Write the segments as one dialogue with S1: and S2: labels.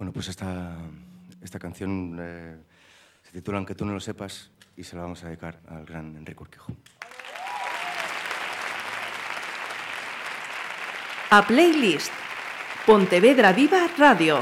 S1: Bueno, pues esta, esta canción eh, se titula Aunque tú no lo sepas y se la vamos a dedicar al gran Enrique Urquijo.
S2: A Playlist. Pontevedra Viva Radio.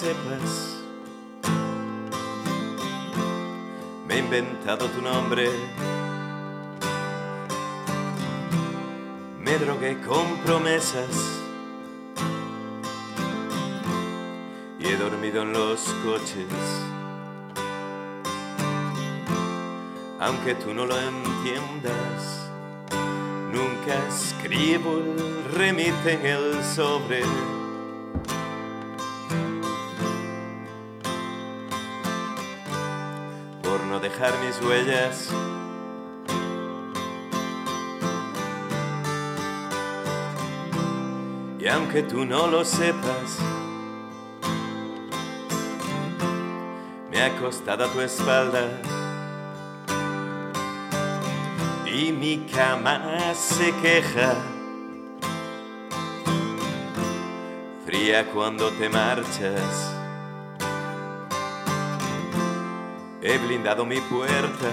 S3: Sepas. Me he inventado tu nombre. Me drogué con promesas. Y he dormido en los coches. Aunque tú no lo entiendas, nunca escribo el remite en el sobre. Dejar mis huellas. Y aunque tú no lo sepas, me ha acostado a tu espalda. Y mi cama se queja, fría cuando te marchas. He blindado mi puerta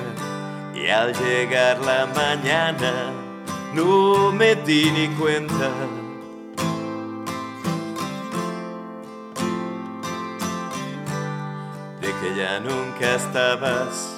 S3: y al llegar la mañana no me di ni cuenta. De que ya nunca estabas.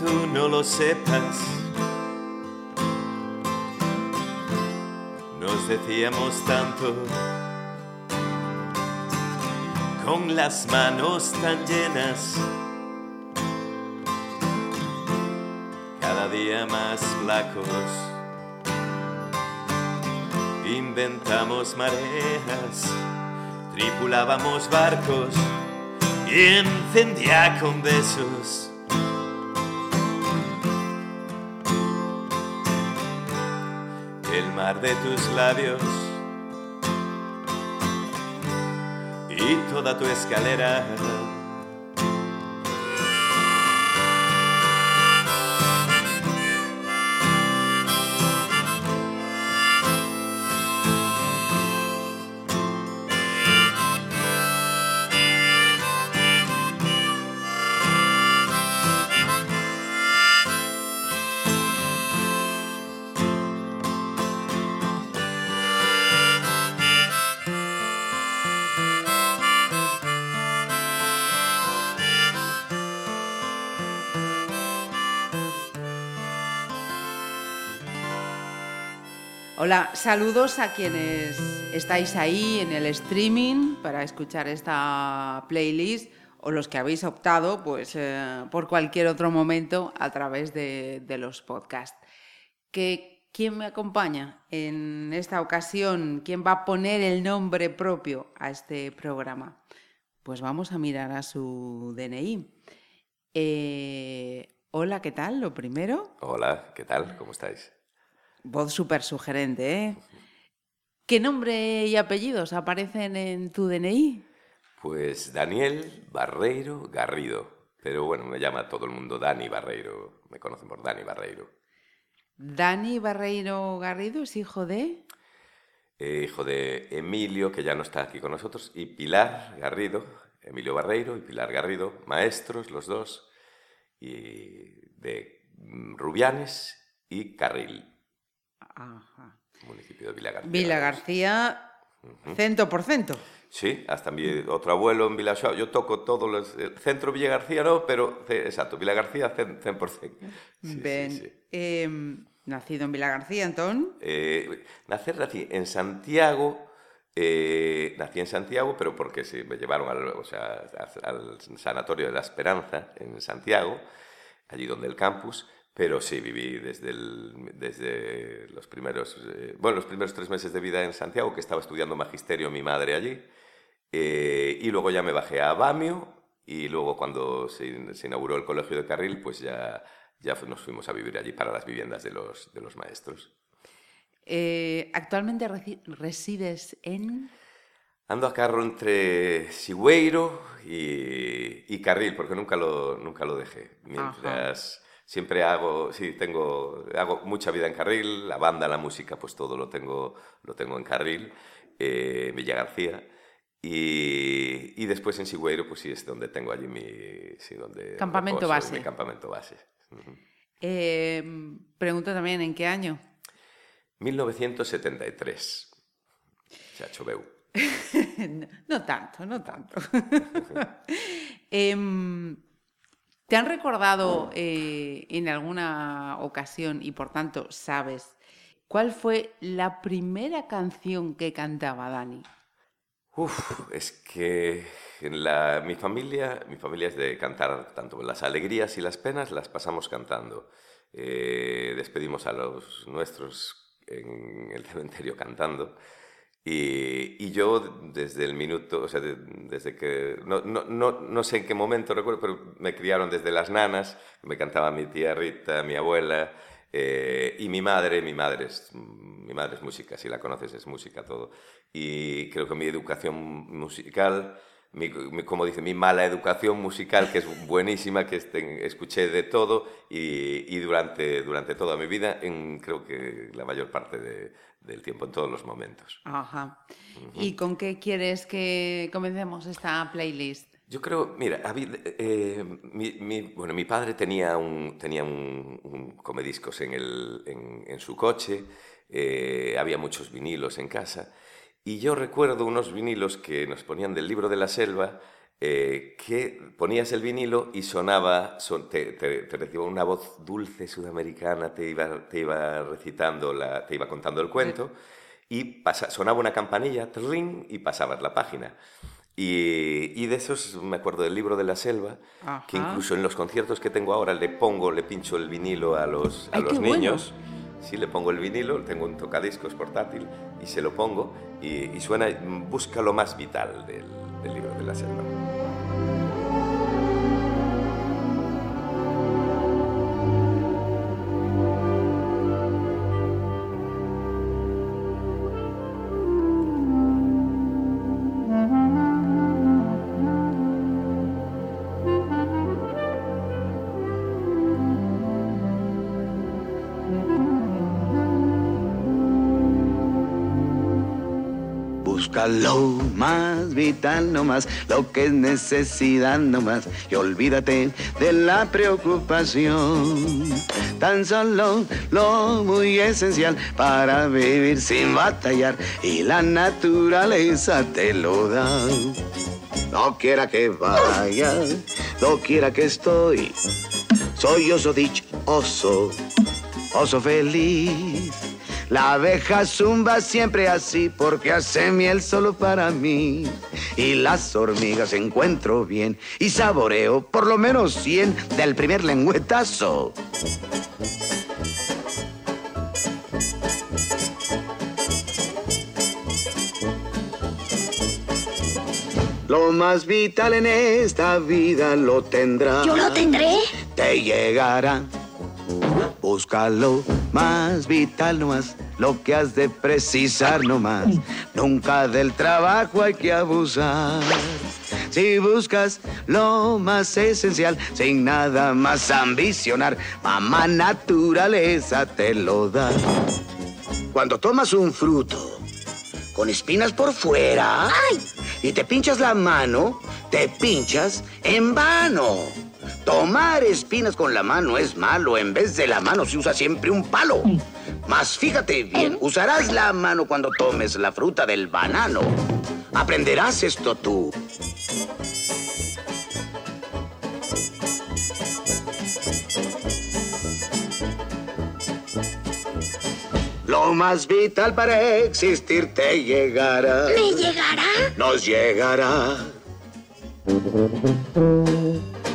S3: Tú no lo sepas, nos decíamos tanto, con las manos tan llenas, cada día más flacos. Inventamos mareas, tripulábamos barcos y encendía con besos. De tus labios y toda tu escalera.
S4: Hola, saludos a quienes estáis ahí en el streaming para escuchar esta playlist o los que habéis optado pues, eh, por cualquier otro momento a través de, los podcasts. ¿Que, ¿Quién me acompaña en esta ocasión? ¿Quién va a poner el nombre propio a este programa? Pues vamos a mirar a su DNI. Eh, hola, ¿qué tal? Lo primero.
S3: Hola, ¿qué tal? ¿Cómo estáis?
S4: Voz súper sugerente, ¿eh? ¿Qué nombre y apellidos aparecen en tu DNI?
S3: Pues Daniel Barreiro Garrido. Pero bueno, me llama todo el mundo Dani Barreiro. Me conocen por Dani Barreiro.
S4: Dani Barreiro Garrido es hijo de...
S3: Eh, hijo de Emilio, que ya no está aquí con nosotros, y Pilar Garrido. Emilio Barreiro y Pilar Garrido, maestros los dos, y de Rubianes y Carril.
S4: Ajá.
S3: municipio de Vila García.
S4: Vila García, cento por cento.
S3: Sí, hasta mi otro abuelo en Vilaxoa. Yo toco todos los... El centro Villa García no, pero exacto, Villa García 100%. 100%. Sí,
S4: ben,
S3: sí, sí.
S4: eh, nacido en Vila García, entón,
S3: Eh, nací en Santiago, eh, nací en Santiago, pero porque sí, me llevaron al, o sea, al Sanatorio de la Esperanza en Santiago, allí donde el campus, pero sí viví desde, el- desde los primeros, eh, bueno, los primeros tres meses de vida en Santiago, que estaba estudiando magisterio mi madre allí, eh, y luego ya me bajé a Bamio, y luego cuando se, se inauguró el Colegio de Carril, pues ya, ya nos fuimos a vivir allí para las viviendas de los, de los maestros.
S4: eh, actualmente resides en...
S3: Ando a carro entre Sigüeiro y, y Carril, porque nunca lo, nunca lo dejé. Mientras siempre hago, sí, tengo, hago mucha vida en Carril, la banda, la música, pues todo lo tengo, lo tengo en Carril, eh, Villa García. Y, y después en Sigüeiro, pues sí, es donde tengo allí mi... Sí, donde
S4: Campamento
S3: reposo,
S4: base.
S3: Mi campamento base.
S4: Eh, pregunto también, ¿en qué año?
S3: 1973. Xa choveu.
S4: no, no tanto, no tanto. Em, ¿Te han recordado eh, en alguna ocasión y por tanto sabes cuál fue la primera canción que cantaba Dani?
S3: Uf, es que en mi familia, mi familia es de cantar tanto las alegrías y las penas, las pasamos cantando. Eh, despedimos a los nuestros en el cementerio cantando. Y, y yo desde el minuto, o sea, de- desde que, no, no, no, no sé en qué momento recuerdo, pero me criaron desde las nanas, me cantaba mi tía Rita, mi abuela, eh, y mi madre, mi madre es, mi madre es música, si la conoces es música todo. Y creo que mi educación musical, mi, mi- como dice, mi mala educación musical, que es buenísima, que este- escuché de todo y, y durante, durante toda mi vida, en creo que la mayor parte de- del tiempo, en todos los momentos.
S4: Ajá. ¿Y con qué quieres que comencemos esta playlist?
S3: Yo creo, mira, habí- eh, mi, mi- bueno, mi padre tenía un, tenía un, un comediscos en, el, en, en su coche, eh, había muchos vinilos en casa, y yo recuerdo unos vinilos que nos ponían del libro de la selva, eh, que ponías el vinilo y sonaba, son- te, te, te recibía una voz dulce sudamericana, te iba, te iba recitando, la, te iba contando el cuento, y pasa- sonaba una campanilla, trin, y pasabas la página. Y, y de esos me acuerdo del libro de la selva, que incluso en los conciertos que tengo ahora le pongo, le pincho el vinilo a los, a
S4: Ay,
S3: los
S4: bueno.
S3: Sí, le pongo el vinilo, tengo un tocadiscos portátil y se lo pongo y, suena, busca lo más vital del libro de la selva.
S5: Más vital nomás, lo que es necesidad nomás, y olvídate de la preocupación. Tan solo lo muy esencial para vivir sin batallar, y la naturaleza te lo da. No quiera que vaya, no quiera que estoy, soy oso dichoso, oso feliz. La abeja zumba siempre así porque hace miel solo para mí. Y las hormigas encuentro bien y saboreo por lo menos 100 del primer lengüetazo. Lo más vital en esta vida lo tendrá.
S6: ¿Yo lo tendré?
S5: Te llegará. Búscalo más vital nomás, lo que has de precisar nomás. Nunca del trabajo hay que abusar. Si buscas lo más esencial, sin nada más ambicionar, mamá naturaleza te lo da. Cuando tomas un fruto con espinas por fuera y te pinchas la mano, te pinchas en vano. Tomar espinas con la mano es malo. En vez de la mano se usa siempre un palo. Mas fíjate bien, usarás la mano cuando tomes la fruta del banano. aprenderás esto tú. Lo más vital para existir te llegará.
S6: ¿Me llegará?
S5: Nos llegará.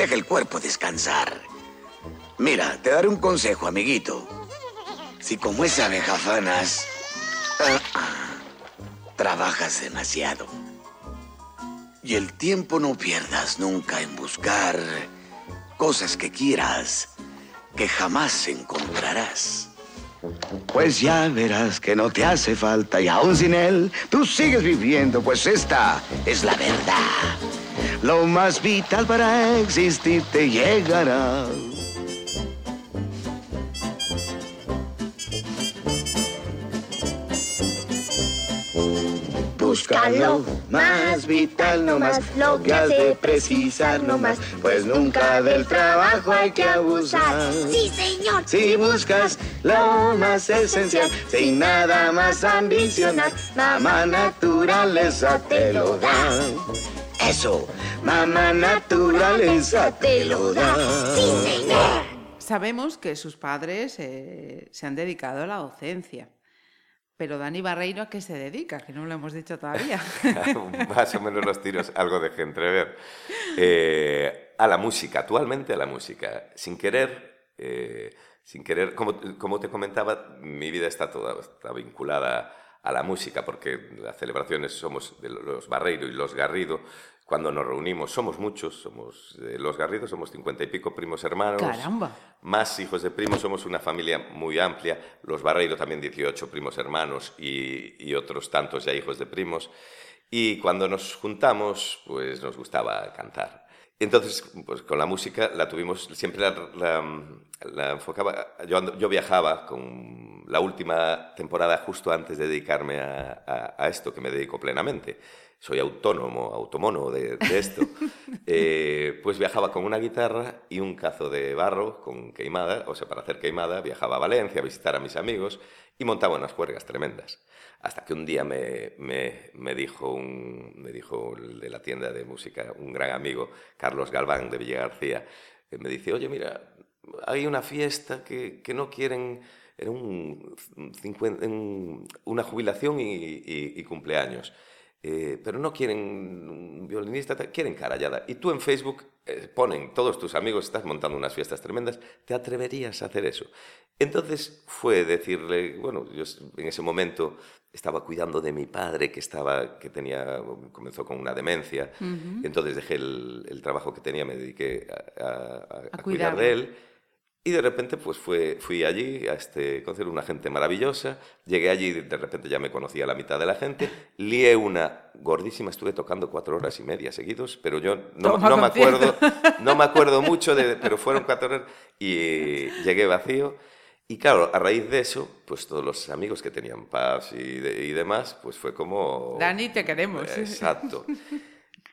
S5: deja el cuerpo descansar. Mira, te daré un consejo, amiguito. Si como esa abeja fanas, ah, ah, trabajas demasiado. Y el tiempo no pierdas nunca en buscar cosas que quieras, que jamás encontrarás. Pues ya verás que no te hace falta y aún sin él, tú sigues viviendo, pues esta es la verdad. Lo más vital para existir te llegará. Búscalo, más vital nomás, lo que has de precisar nomás, pues nunca del trabajo hay que abusar.
S6: Sí, señor.
S5: Si buscas lo más esencial, sin nada más ambicionar, mamá naturaleza te lo da. Eso, mamá naturaleza te lo da.
S6: Sí, señor.
S4: Sabemos que sus padres eh, se han dedicado a la docencia. Pero Dani Barreiro, ¿a qué se dedica? Que no lo hemos dicho todavía.
S3: Más o menos los tiros algo de entrever. Eh, a la música, actualmente a la música. Sin querer, eh, sin querer, como, como te comentaba, mi vida está toda está vinculada a la música, porque las celebraciones somos de los Barreiro y los Garrido. Cuando nos reunimos somos muchos, somos de los Garrido, somos cincuenta y pico primos hermanos.
S4: Caramba.
S3: Más hijos de primos, somos una familia muy amplia. Los Barreiro también 18 primos hermanos y, y otros tantos ya hijos de primos. Y cuando nos juntamos, pues nos gustaba cantar. Entonces, pues con la música la tuvimos, siempre la, la, la enfocaba. Yo, yo viajaba con la última temporada justo antes de dedicarme a, a- a esto, que me dedico plenamente. Soy autónomo, autómono de, de esto. Eh, pues viajaba con una guitarra y un cazo de barro con queimada, o sea, para hacer queimada, viajaba a Valencia a visitar a mis amigos y montaba unas juergas tremendas. Hasta que un día me, me, me dijo un, me dijo el de la tienda de música, un gran amigo, Carlos Galván de Villa García, que me dice, oye, mira, hay una fiesta que, que no quieren, era un, un- una jubilación y, y- y cumpleaños. Eh, pero no quieren un violinista, quieren carallada. Y tú en Facebook eh, ponen, todos tus amigos, estás montando unas fiestas tremendas, ¿te atreverías a hacer eso? Entonces fue decirle, bueno, yo en ese momento estaba cuidando de mi padre que estaba, que tenía, comenzó con una demencia, entonces dejé el, el trabajo que tenía, me dediqué a, a- a- a cuidar de él. Y de repente pues fue, fui allí a este concierto, una gente maravillosa, llegué allí y de repente ya me conocía la mitad de la gente, lié una gordísima, estuve tocando cuatro horas y media seguidos, pero yo no, no me acuerdo, no me acuerdo mucho, de, pero fueron cuatro horas y llegué vacío. Y claro, a raíz de eso, pues todos los amigos que tenían pubs y, de- y demás, pues fue como...
S4: Dani, te queremos.
S3: Exacto.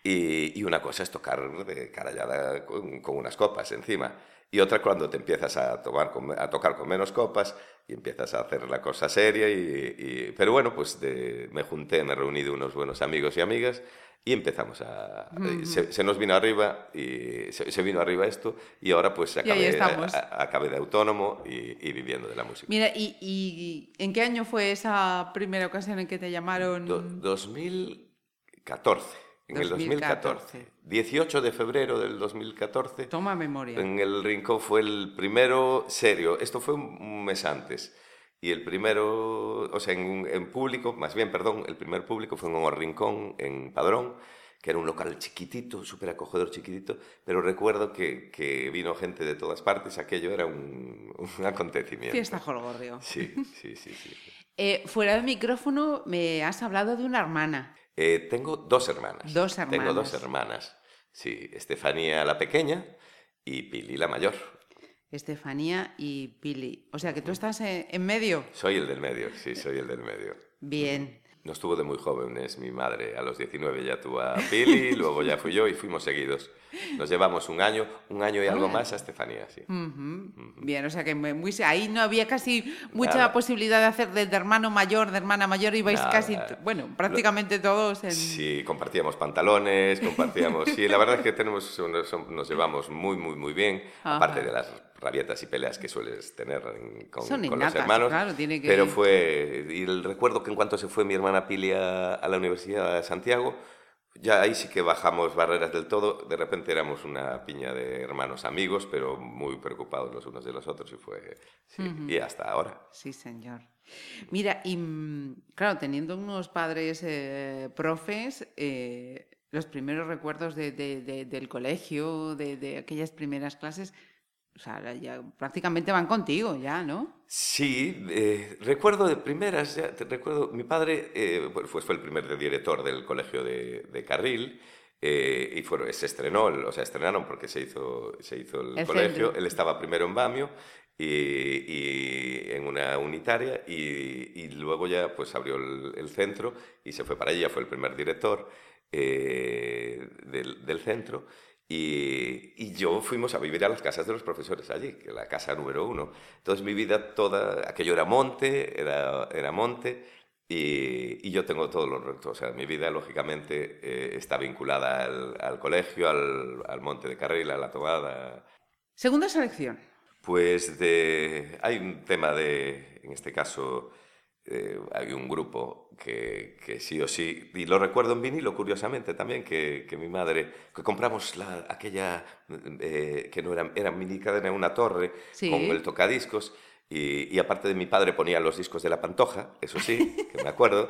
S3: Y, y una cosa es tocar de carallada con, con unas copas encima. Y otra cuando te empiezas a, tomar con- a tocar con menos copas y empiezas a hacer la cosa seria. Y, y- pero bueno, pues de- me junté, me reuní de unos buenos amigos y amigas Y empezamos a... se, se nos vino arriba y se, se vino arriba esto y ahora pues acabé, a- acabé de autónomo y, y viviendo de la música.
S4: Mira, y, y en qué año fue esa primera ocasión en que te llamaron?
S3: Do- 2014. En el
S4: 2014.
S3: 2014. 18 de febrero del 2014.
S4: Toma memoria.
S3: En el Rincón fue el primero serio. Esto fue un mes antes. Y el primero, o sea, en, en público, más bien, perdón, el primer público fue en el Rincón, en Padrón, que era un local chiquitito, súper acogedor chiquitito, pero recuerdo que, que vino gente de todas partes, aquello era un, un acontecimiento.
S4: Fiesta Jolgorio.
S3: Sí, sí, sí, sí.
S4: Eh, fuera del micrófono me has hablado de una hermana.
S3: Eh, tengo dos hermanas.
S4: Dos
S3: Tengo dos
S4: hermanas.
S3: hermanas. Sí, Estefanía la pequeña y Pili la mayor.
S4: Estefanía y Pili. O sea que tú estás en, en medio.
S3: Soy el del medio, sí, soy el del medio.
S4: Bien.
S3: Nos tuvo de muy jóvenes mi madre. A los 19 ya tuvo a Pili, luego ya fui yo y fuimos seguidos. Nos llevamos un año, un año y algo más a Estefanía, sí.
S4: Ujú. Bien, o sea que muy, ahí no había casi mucha
S3: Nada.
S4: posibilidad de hacer de, de hermano mayor, de hermana mayor, ibais
S3: Nada.
S4: casi, bueno, prácticamente todos en...
S3: Sí, compartíamos pantalones, compartíamos... Sí, la verdad es que tenemos, nos, nos llevamos muy, muy, muy bien,
S4: Ajá.
S3: aparte de las rabietas y peleas que sueles tener en- con,
S4: Son
S3: con los hermanos.
S4: claro, tiene que-
S3: Pero fue... Y el recuerdo que en cuanto se fue mi hermana Pili a, a la Universidad de Santiago, ya ahí sí que bajamos barreras del todo. De repente éramos una piña de hermanos amigos, pero muy preocupados los unos de los otros y fue... sí, Y hasta ahora.
S4: Sí, señor. Mira, y mm, claro, teniendo unos padres eh, profes, eh, los primeros recuerdos de- de- de- del colegio, de, de aquellas primeras clases, o sea, ya prácticamente van contigo ya, ¿no?
S3: Sí, eh, recuerdo de primeras, ya te recuerdo, mi padre eh, pues fue, fue el primer director del colegio de, de Carril eh, y se estrenó, o sea, estrenaron porque se hizo, se hizo el,
S4: El
S3: colegio. Él estaba primero en Bamio y, y en una unitaria y, y luego ya pues abrió el, el centro y se fue para allí, ya fue el primer director eh, del, del centro. Y, y yo fuimos a vivir a las casas de los profesores allí, que la casa número uno. Entonces mi vida toda, aquello era monte, era, era monte, y, y yo tengo todos los retos. O sea, mi vida, lógicamente, eh, está vinculada al, al colegio, al, al monte de Carril, a la tomada.
S4: Segunda selección.
S3: Pues de, hay un tema de, en este caso, eh, hay un grupo que, que sí o sí, y lo recuerdo en vinilo curiosamente también, que, que mi madre, que compramos la, aquella, eh, que no era, era mini cadena, una torre,
S4: Sí.
S3: con el tocadiscos, y, y aparte de mi padre ponía los discos de la Pantoja, eso sí, que me acuerdo,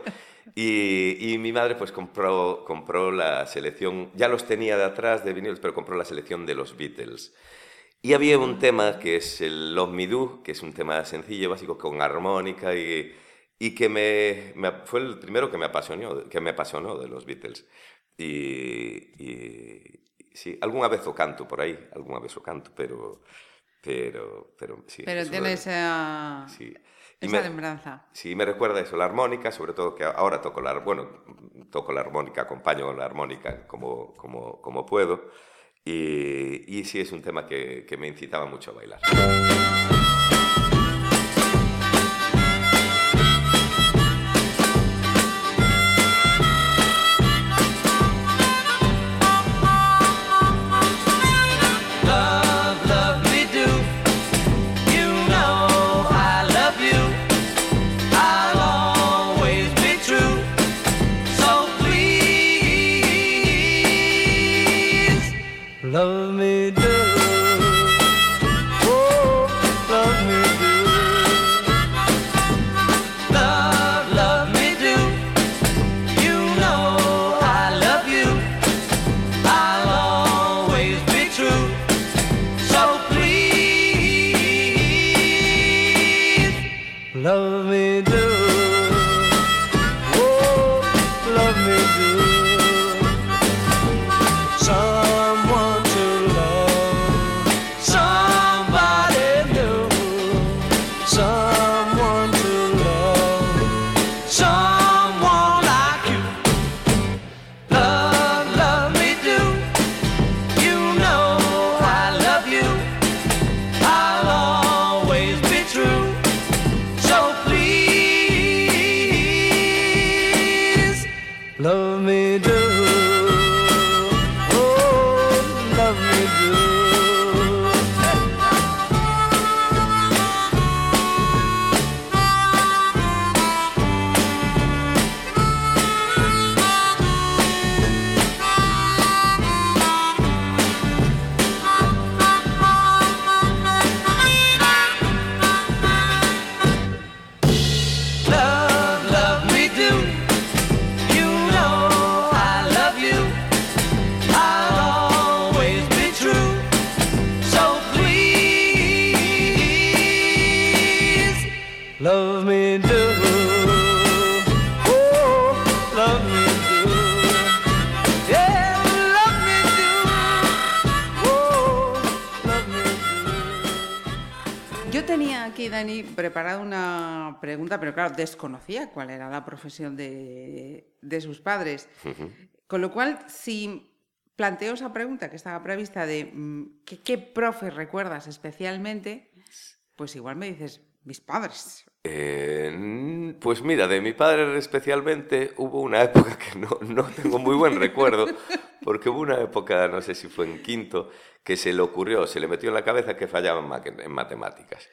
S3: y, y mi madre pues compró, compró la selección, ya los tenía de atrás de vinilos, pero compró la selección de los Beatles. Y había un tema que es el Love Me Do, que es un tema sencillo, básico, con armónica y, y que me, me- fue el primero que me apasionó, que me apasionó de los Beatles. Y, y- sí, alguna vez o canto por ahí, alguna vez o canto, pero, pero, pero sí.
S4: Pero
S3: de-
S4: esa,
S3: sí.
S4: Esa
S3: me-
S4: lembranza.
S3: Sí, me recuerda eso, la armónica, sobre todo que ahora toco la, bueno, toco la armónica, acompaño con la armónica como, como, como puedo. Y, y sí es un tema que, que me incitaba mucho a bailar.
S4: Aquí, Dani, preparada una pregunta, pero claro, desconocía cuál era la profesión de, de sus padres. Con lo cual, si planteo esa pregunta que estaba prevista de mm, ¿qué, qué profe recuerdas especialmente? Pues igual me dices, mis padres.
S3: Eh, pues mira, de mi padre especialmente hubo una época que no, no tengo muy buen recuerdo, porque hubo una época, no sé si fue en quinto, que se le ocurrió, se le metió en la cabeza que fallaba en matemáticas.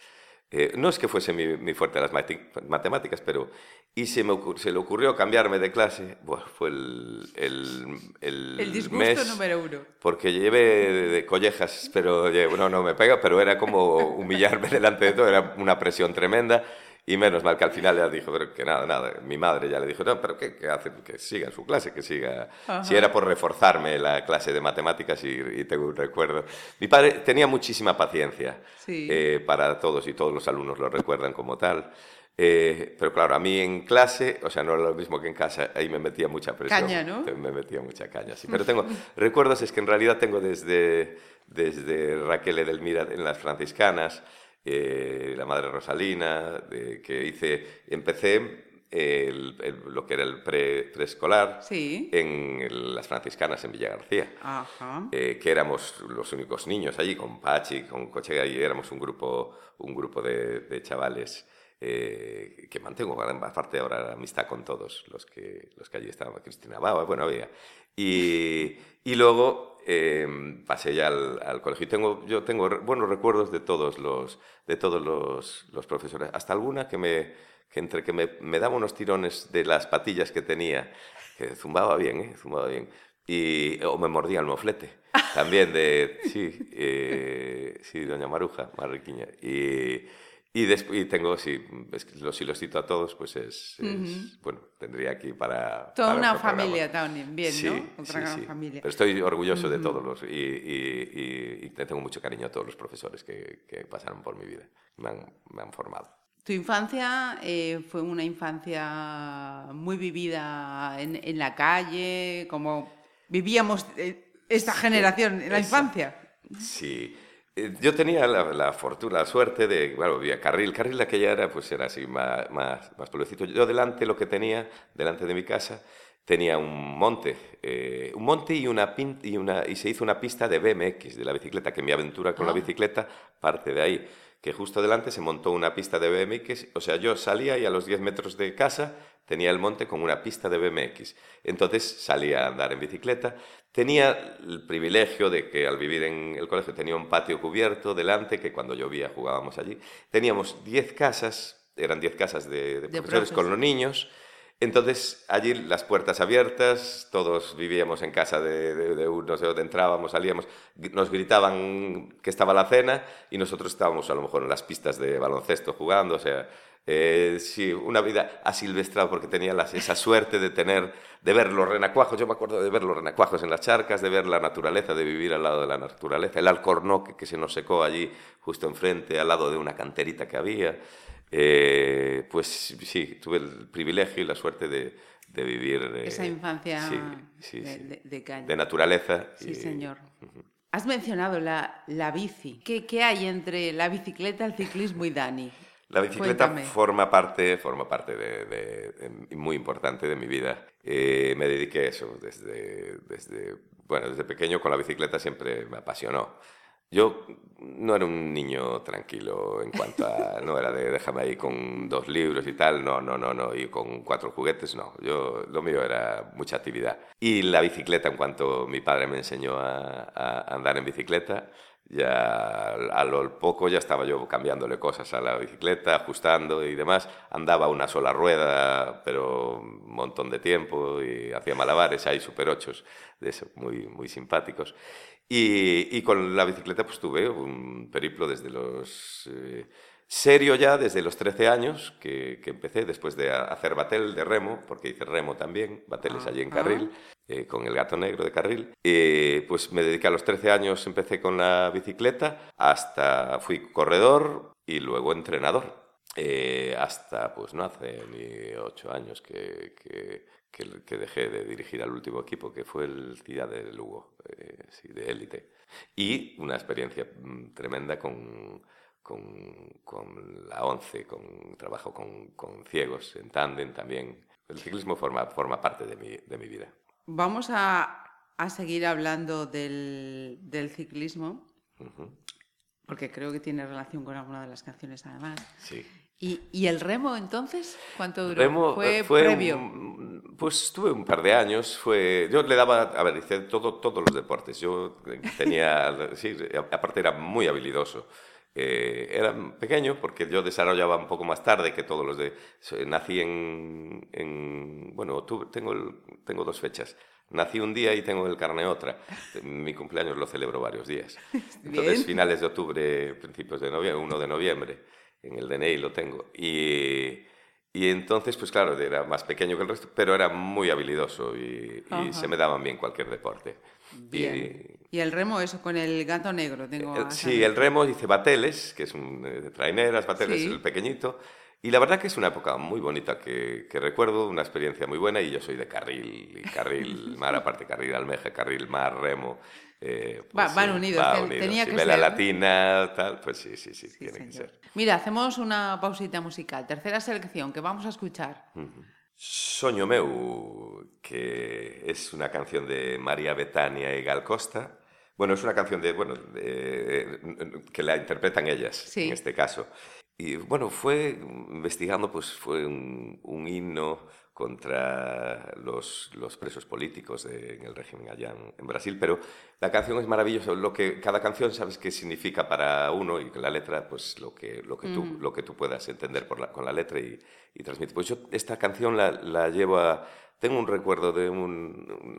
S3: Eh, no es que fuese mi, mi fuerte las matemáticas, pero... Y se, me se le ocurrió cambiarme de clase. Buah, fue el, el, el,
S4: El disgusto
S3: mes
S4: número uno.
S3: porque llevé de, collejas, pero no, no me pega, pero era como humillarme delante de todo, era una presión tremenda. Y menos mal que al final ya dijo, pero que nada, nada. Mi madre ya le dijo, no, pero ¿qué, qué hace? Que siga en su clase, que siga. Si era por reforzarme la clase de matemáticas y, y tengo un recuerdo. Mi padre tenía muchísima paciencia
S4: Sí.
S3: eh, para todos y todos los alumnos lo recuerdan como tal. Eh, pero claro, a mí en clase, o sea, no era lo mismo que en casa, ahí me metía mucha presión.
S4: Caña, ¿no?
S3: Me metía mucha caña, sí. Pero tengo recuerdos, es que en realidad tengo desde, desde Raquel Edelmira en las franciscanas, eh, la Madre Rosalina, que hice, empecé el- el- lo que era el pre- preescolar
S4: Sí.
S3: en el- las franciscanas en Villa García
S4: Ajá.
S3: eh, que éramos los únicos niños allí, con Pachi, con Cochega, y éramos un grupo, un grupo de, de chavales eh, que mantengo, aparte ahora amistad con todos los que, los que allí estaban, Cristina Baba, bueno, había. Y, y luego eh, pasé ya al, al colegio. Y tengo, yo tengo buenos recuerdos de todos los, de todos los, los profesores, hasta alguna que me que entre que me, me daba unos tirones de las patillas que tenía, que zumbaba bien, ¿eh? zumbaba bien, y, o me mordía el moflete, también de, sí, eh, sí, doña Maruja, Marriquiña, y, y y tengo, sí, es que los, si los cito a todos, pues es, es- bueno, tendría aquí para...
S4: Toda
S3: para
S4: una
S3: otro programa.
S4: familia también, bien,
S3: Sí,
S4: ¿no? Otra
S3: sí,
S4: gran
S3: sí.
S4: familia.
S3: Pero estoy orgulloso de todos los, y, y, y- y te tengo mucho cariño a todos los profesores que, que pasaron por mi vida, me han, me han formado.
S4: Tu infancia eh, fue una infancia muy vivida en, en la calle, como vivíamos eh, esta generación en la infancia.
S3: Sí. Eh, Yo tenía la, la fortuna, la suerte de, bueno, vivía Carril. Carril aquella era, pues era así, más, más, más pueblecito. Yo delante lo que tenía, delante de mi casa, tenía un monte. eh, un monte y, una, pin- y, una, y se hizo una pista de BMX, de la bicicleta, que mi aventura con la bicicleta parte de ahí. Que justo delante se montó una pista de BMX. O sea, yo salía y a los 10 metros de casa tenía el monte con una pista de BMX. Entonces salía a andar en bicicleta. Tenía el privilegio de que al vivir en el colegio tenía un patio cubierto delante, que cuando llovía jugábamos allí. Teníamos 10 casas, eran 10 casas de, de
S4: De
S3: profesores con los niños. Entonces, allí las puertas abiertas, todos vivíamos en casa de, de, de uno, no sé dónde entrábamos, salíamos, nos gritaban que estaba la cena y nosotros estábamos a lo mejor en las pistas de baloncesto jugando, o sea, eh, sí, una vida asilvestrada porque tenía las- esa suerte de tener, de ver los renacuajos, yo me acuerdo de ver los renacuajos en las charcas, de ver la naturaleza, de vivir al lado de la naturaleza, el alcornoque que se nos secó allí justo enfrente, al lado de una canterita que había. Eh, pues sí, tuve el privilegio y la suerte de, de vivir... eh,
S4: Esa infancia
S3: sí, sí,
S4: de,
S3: sí,
S4: de- de calle.
S3: de naturaleza.
S4: Sí,
S3: y-
S4: señor. Has mencionado la, la bici. ¿Qué, qué hay entre la bicicleta, el ciclismo y Dani?
S3: La bicicleta
S4: Cuéntame.
S3: forma parte, forma parte de, de- de- muy importante de mi vida. Eh, me dediqué a eso desde, desde, bueno, desde pequeño con la bicicleta siempre me apasionó. Yo no era un niño tranquilo en cuanto a, no era de déjame ahí con dos libros y tal, no, no, no, no, y con cuatro juguetes, no. Yo, lo mío era mucha actividad. Y la bicicleta, en cuanto mi padre me enseñó a, a andar en bicicleta, ya a lo poco ya estaba yo cambiándole cosas a la bicicleta, ajustando y demás. Andaba una sola rueda, pero un montón de tiempo y hacía malabares, hay super ochos de eso, muy, muy simpáticos. Y, y con la bicicleta pues tuve un periplo desde los... eh, serio ya desde los 13 años que, que empecé, después de hacer batel de remo, porque hice remo también, bateles allí en. Carril, eh, con el gato negro de Carril. Eh, pues me dediqué a los 13 años, empecé con la bicicleta, hasta fui corredor y luego entrenador. eh, hasta, pues no hace ni ocho años que, que, dejé de dirigir al último equipo, que fue el Ciudad de Lugo, eh, sí, de élite. Y una experiencia mm, tremenda con, con, con la ONCE, con trabajo con, con ciegos en tándem también. El ciclismo forma, forma parte de mi, de mi vida.
S4: Vamos a, a seguir hablando del, del ciclismo,
S3: Ujú.
S4: porque creo que tiene relación con alguna de las canciones además.
S3: Sí.
S4: ¿Y, y el remo entonces? ¿Cuánto duró?
S3: Remo,
S4: fue,
S3: eh, fue
S4: previo.
S3: un- pues estuve un par de años. Fue, yo le daba, a ver, hice todo, todos los deportes. Yo tenía, sí, aparte era muy habilidoso. Eh, era pequeño porque yo desarrollaba un poco más tarde que todos los de... Nací en... en- bueno, tuve- tengo, el- tengo dos fechas. Nací un día y tengo el carne otra. Mi cumpleaños lo celebro varios días. Entonces,
S4: Bien.
S3: finales de octubre, principios de noviembre, 1 de noviembre, en el DNI lo tengo. Y, y entonces, pues claro, era más pequeño que el resto, pero era muy habilidoso y, y se me daban bien cualquier deporte.
S4: Bien. Y el remo, eso, con el gato negro. Tengo
S3: Eh,
S4: a
S3: Sí, el remo hice bateles, que es un eh, de traineras, bateles,
S4: Sí.
S3: el pequeñito. Y la verdad que es una época muy bonita que, que recuerdo, una experiencia muy buena. Y yo soy de carril, y carril mar, aparte carril almeja, carril mar, remo. eh,
S4: Va-
S3: pues
S4: van
S3: sí,
S4: unidos,
S3: va
S4: ten-
S3: unidos.
S4: tenía
S3: Sí,
S4: que ser, ¿no?
S3: latina, tal, pues sí, sí, sí, tiene que ser.
S4: Mira, hacemos una pausita musical. Tercera selección que vamos a escuchar.
S3: Soño meu, que es una canción de María Betania y Gal Costa. Bueno, es una canción de, bueno, de- que la interpretan ellas,
S4: Sí.
S3: en este caso. Y bueno, fue investigando, pues fue un, un himno contra los, los presos políticos de- en el régimen allá en, en Brasil, pero la canción es maravillosa. Lo que cada canción sabes qué significa para uno y la letra, pues lo que, lo que, tú, lo que tú puedas entender por la- con la letra y, y transmitir. Pues yo esta canción la, la llevo a... Tengo un recuerdo de un,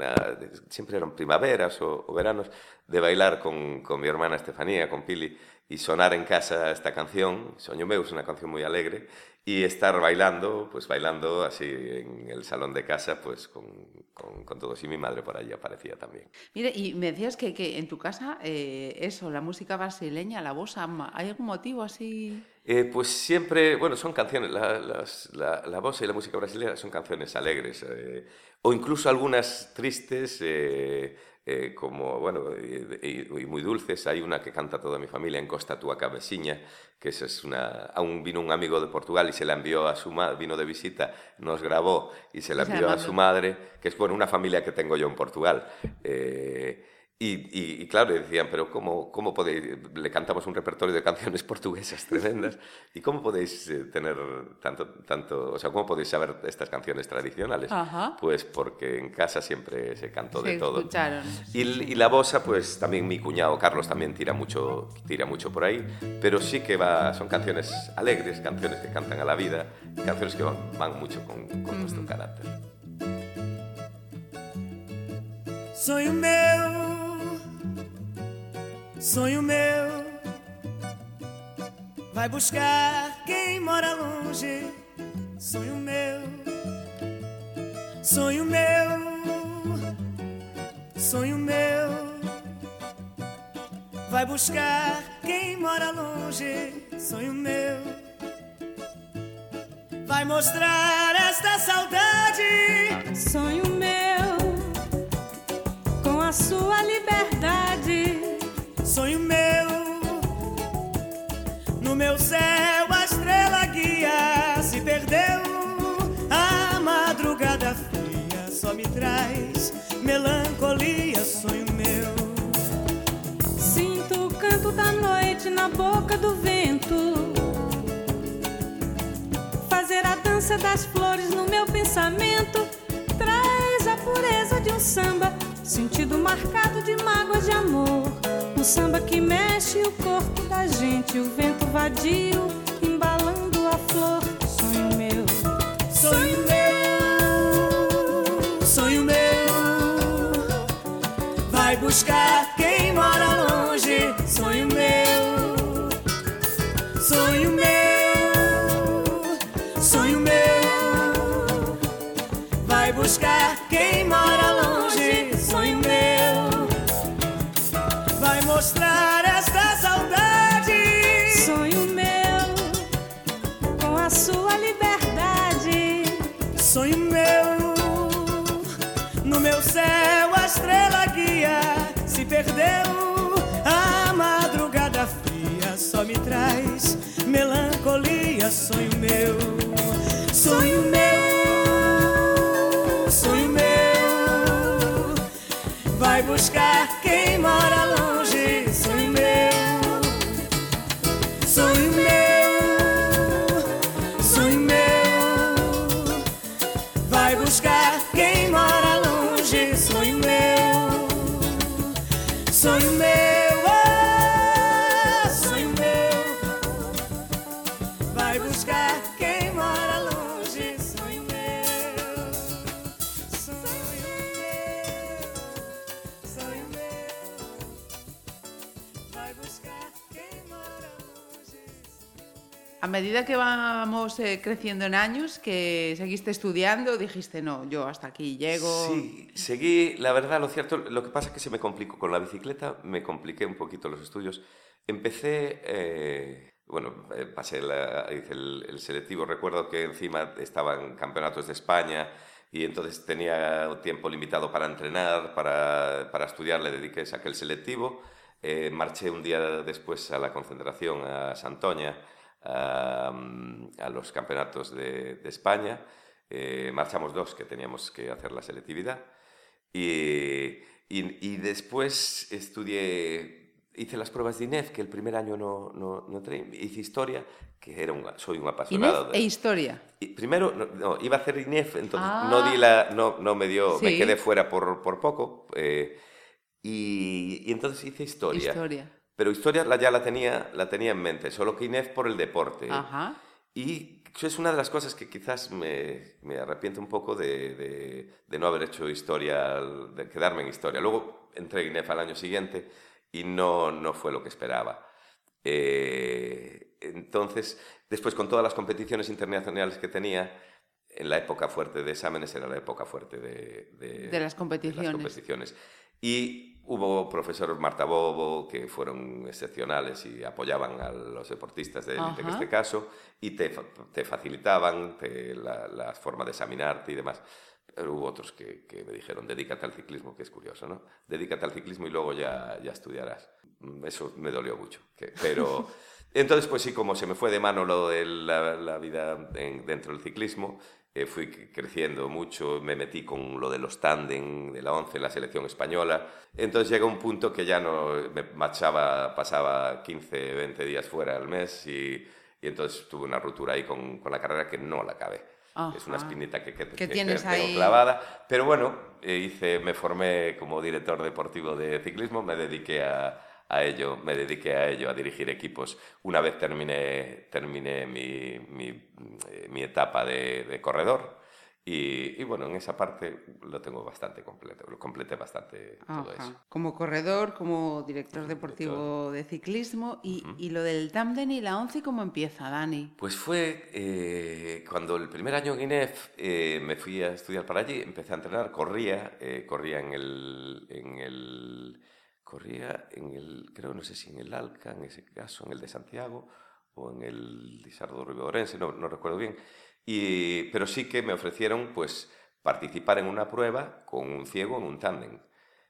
S3: siempre eran primaveras o, veranos, de bailar con, con mi hermana Estefanía, con Pili, y sonar en casa esta canción, Soño meu, es una canción muy alegre, y estar bailando, pues bailando así en el salón de casa, pues con, con, todos, y mi madre por ahí aparecía también.
S4: Mire, y me decías que, que en tu casa, eh, eso, la música brasileña, la bossa, ¿hay algún motivo así?
S3: Eh, pues siempre, bueno, son canciones, la, las- la, la voz y la música brasileña son canciones alegres, eh, o incluso algunas tristes, eh, eh, como, bueno, y, y- muy dulces. Hay una que canta toda mi familia en Costa Tua Cabeciña, que esa es una, aún vino un amigo de Portugal y se la envió a su madre, vino de visita, nos grabó y se la envió a su madre, que es, bueno, una familia que tengo yo en Portugal. Eh, y, y- y claro, decían, pero ¿cómo, cómo podéis, le cantamos un repertorio de canciones portuguesas tremendas, ¿y cómo podéis eh, tener tanto, tanto, o sea, cómo podéis saber estas canciones tradicionales?
S4: Ajá.
S3: Pues porque en casa siempre se cantó
S4: Se
S3: de todo.
S4: escucharon.
S3: Y, y la bossa, pues también mi cuñado Carlos también tira mucho, tira mucho por ahí, pero sí que va, son canciones alegres, canciones que cantan a la vida, canciones que van, van mucho con, con nuestro carácter.
S7: Sonho meu, sonho meu, vai buscar quem mora longe. Sonho meu, sonho meu, sonho meu, vai buscar quem mora longe. Sonho meu, vai mostrar esta saudade.
S8: Sonho meu, com a sua liberdade.
S7: Sonho meu, no meu céu a estrela guia se perdeu. A madrugada fria só me traz melancolia. Sonho meu,
S8: Sinto o canto da noite na boca do vento. Fazer a dança das flores no meu pensamento traz a pureza de um samba, sentido marcado de mágoas de amor. Samba que mexe o corpo da gente, o vento vadio embalando a flor. Sonho meu,
S7: sonho meu, sonho meu, vai buscar mostrar esta saudade.
S8: sonho meu, com
S7: sonho meu. No meu céu a estrela guia se perdeu. A madrugada fria só me traz melancolia, sonho meu. Sonho meu, sonho meu. Vai buscar
S4: medida que vamos eh, creciendo en años, que seguiste estudiando, dijiste, no, yo hasta aquí llego.
S3: Sí, seguí, la verdad, lo cierto, lo que pasa es que se me complicó con la bicicleta, me compliqué un poquito los estudios. Empecé, eh, bueno, eh, pasé la- el, el selectivo, recuerdo que encima estaban campeonatos de España y entonces tenía tiempo limitado para entrenar, para, para estudiar, le dediqué a aquel selectivo. Eh, marché un día después a la concentración a Santoña, a, a los campeonatos de, de España. Eh, marchamos dos que teníamos que hacer la selectividad. Y, y- y después estudié, hice las pruebas de INEF, que el primer año no, no, no. Hice historia, que era un, soy un apasionado.
S4: Inés
S3: de-
S4: e historia.
S3: y primero, no, no, iba a hacer INEF, entonces
S4: Ah.
S3: no di la, no, no me dio, me
S4: Sí.
S3: quedé fuera por, por poco. eh, y, y entonces hice historia.
S4: Historia.
S3: Pero historia ya la tenía, la tenía en mente, solo que INEF por el deporte.
S4: Ajá.
S3: Y eso es una de las cosas que quizás me, me arrepiento un poco de, de- de no haber hecho historia, de quedarme en historia. Luego entré en INEF al año siguiente y no, no fue lo que esperaba. Eh, entonces, después con todas las competiciones internacionales que tenía, en la época fuerte de exámenes era la época fuerte de, de-
S4: las competiciones.
S3: competiciones. Y hubo profesores Marta Bobo que fueron excepcionales y apoyaban a los deportistas de élite en este caso y te, te facilitaban te- la, la forma de examinarte y demás. Pero hubo otros que, que me dijeron, dedícate al ciclismo, que es curioso, ¿no? Dedícate al ciclismo y luego ya, ya estudiarás. Mm, Eso me dolió mucho. que- pero entonces, pues sí, como se me fue de mano lo de la, la vida en- dentro del ciclismo, eh, fui creciendo mucho, me metí con lo de los tándem de la 11, la selección española. Entonces llegó un punto que ya no me marchaba, pasaba 15, 20 días fuera al mes y, y entonces tuve una ruptura ahí con, con la carrera que no la acabé. Es una
S4: Ajá.
S3: espinita que, que,
S4: Que
S3: que
S4: tienes
S3: tengo
S4: ahí.
S3: clavada. Pero bueno, eh, hice, me formé como director deportivo de ciclismo, me dediqué a, a ello, me dediqué a ello, a dirigir equipos. Una vez terminé, terminé mi, mi, eh, mi etapa de, de corredor y, y bueno, en esa parte lo tengo bastante completo, lo completé bastante todo eso.
S4: Como corredor, como director deportivo de ciclismo y, y lo del Tamden y la ONCE, ¿cómo empieza, Dani?
S3: Pues fue eh, cuando el primer año en INEF eh, me fui a estudiar para allí, empecé a entrenar, corría, eh, corría en el, en el, corría en el, creo, no sé si en el Alca, en ese caso, en el de Santiago o en el Lizardo Ribedorense, no, no recuerdo bien, y, pero sí que me ofrecieron pues participar en una prueba con un ciego en un tándem.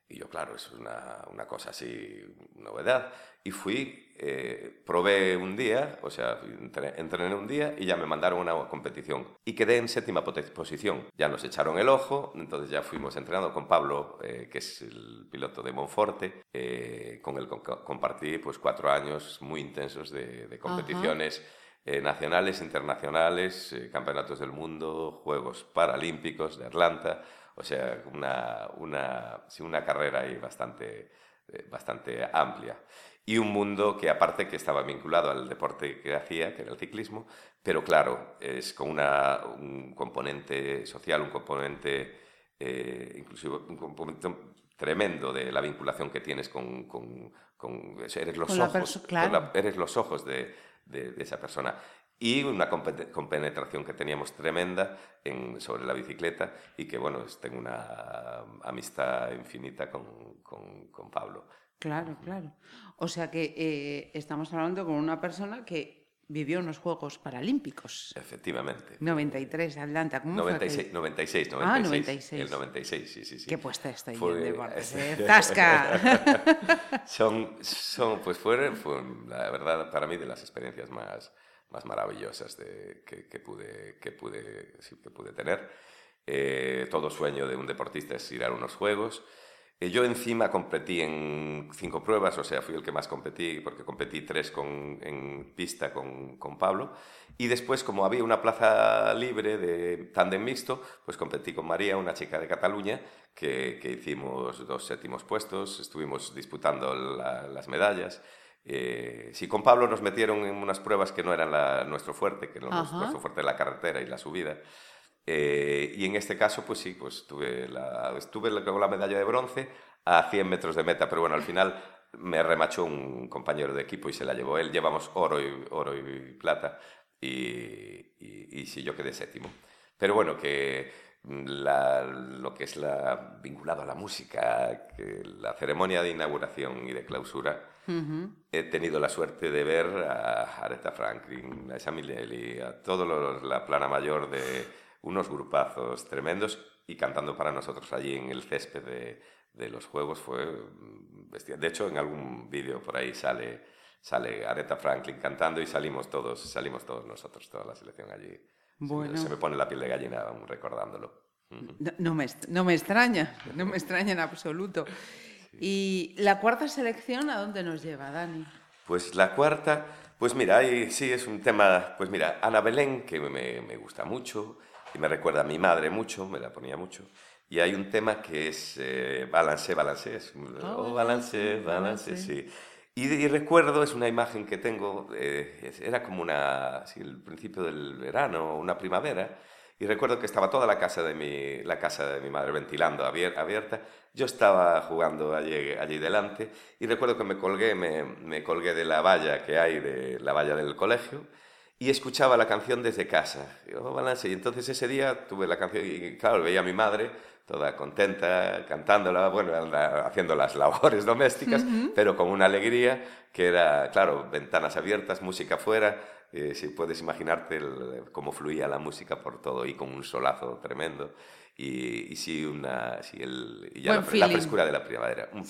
S3: Y yo, claro, eso es una, una cosa así, novedad. Y fui, eh, probé un día, o sea, entre- entrené un día y ya me mandaron a una competición. Y quedé en séptima posición. Ya nos echaron el ojo, entonces ya fuimos entrenando con Pablo, eh, que es el piloto de Monforte. eh, con él con- compartí pues cuatro años muy intensos de, de competiciones eh, nacionales, internacionales, eh, campeonatos del mundo, Juegos Paralímpicos de Atlanta. O sea, una, una, sí, una carrera ahí bastante, eh, bastante amplia. Y un mundo que aparte que estaba vinculado al deporte que hacía, que era el ciclismo, pero claro, es con una, un componente social, un componente eh, inclusive un componente tremendo de la vinculación que tienes con, con, con- eres los
S4: Con
S3: ojos,
S4: claro.
S3: la- eres los ojos de, de- de esa persona. Y una compenetración que teníamos tremenda en, sobre la bicicleta y que, bueno, tengo una amistad infinita con, con- con Pablo.
S4: Claro, claro. O sea que eh, estamos hablando con una persona que vivió unos Juegos Paralímpicos.
S3: Efectivamente.
S4: 93, Atlanta. ¿Cómo fue
S3: 96,
S4: aquel?
S3: 96, 96.
S4: Ah, 96.
S3: El 96, sí, sí, sí.
S4: Qué puesta estoy
S3: Fue-
S4: en deportes,
S3: es-
S4: ¿eh? ¡Zasca!
S3: son, son, pues fueron, fueron, la verdad, para mí, de las experiencias más, más maravillosas de, que, pude, que, pude, que pude tener. Eh, todo sueño de un deportista es ir a unos juegos. Eh, yo encima competí en cinco pruebas, o sea, fui el que más competí, porque competí tres con, en pista con, con Pablo. Y después, como había una plaza libre de tándem mixto, pues competí con María, una chica de Cataluña, que, que hicimos dos séptimos puestos, estuvimos disputando la- las medallas. Eh, sí, con Pablo nos metieron en unas pruebas que no eran la- nuestro fuerte, que no nuestro fuerte la carretera y la subida. Eh, y en este caso, pues sí, pues tuve la, estuve con la medalla de bronce a 100 metros de meta, pero bueno, al final me remachó un compañero de equipo y se la llevó él. Llevamos oro y, oro y plata y, y, y sí, yo quedé séptimo. Pero bueno, que la- lo que es la, vinculado a la música, que la ceremonia de inauguración y de clausura, he tenido la suerte de ver a Aretha Franklin, a Esa Minnelli, a toda la plana mayor de unos grupazos tremendos y cantando para nosotros allí en el césped de, de los juegos fue bestial. De hecho, en algún vídeo por ahí sale, sale Aretha Franklin cantando y salimos todos, salimos todos nosotros, toda la selección allí. Se me-
S4: Bueno.
S3: Se me pone la piel de gallina aún recordándolo.
S4: No, no me, no me extraña, no me extraña en absoluto. ¿Y la cuarta selección a dónde nos lleva, Dani?
S3: Pues la cuarta, pues mira, sí es un tema, pues mira, Ana Belén, que me, me gusta mucho y me recuerda a mi madre mucho, me la ponía mucho. Y hay un tema que es eh, Balance, Balance, es un- oh, Balance, Balance, sí. Y, y recuerdo, es una imagen que tengo, eh, era como una, así, el principio del verano, una primavera, y recuerdo que estaba toda la casa de mi, la casa de mi madre ventilando, abier- abierta. Yo estaba jugando allí, allí delante y recuerdo que me colgué, me, me colgué de la valla que hay, de la valla del colegio, y escuchaba la canción desde casa. Y, oh, balance. y entonces ese día tuve la canción y claro, veía a mi madre toda contenta, cantándola, bueno, haciendo las labores domésticas, pero con una alegría que era, claro, ventanas abiertas, música fuera, eh, si puedes imaginarte el- cómo fluía la música por todo y con un solazo tremendo. Y, y sí, una, sí el, y ya la, frescura de la primavera. Un-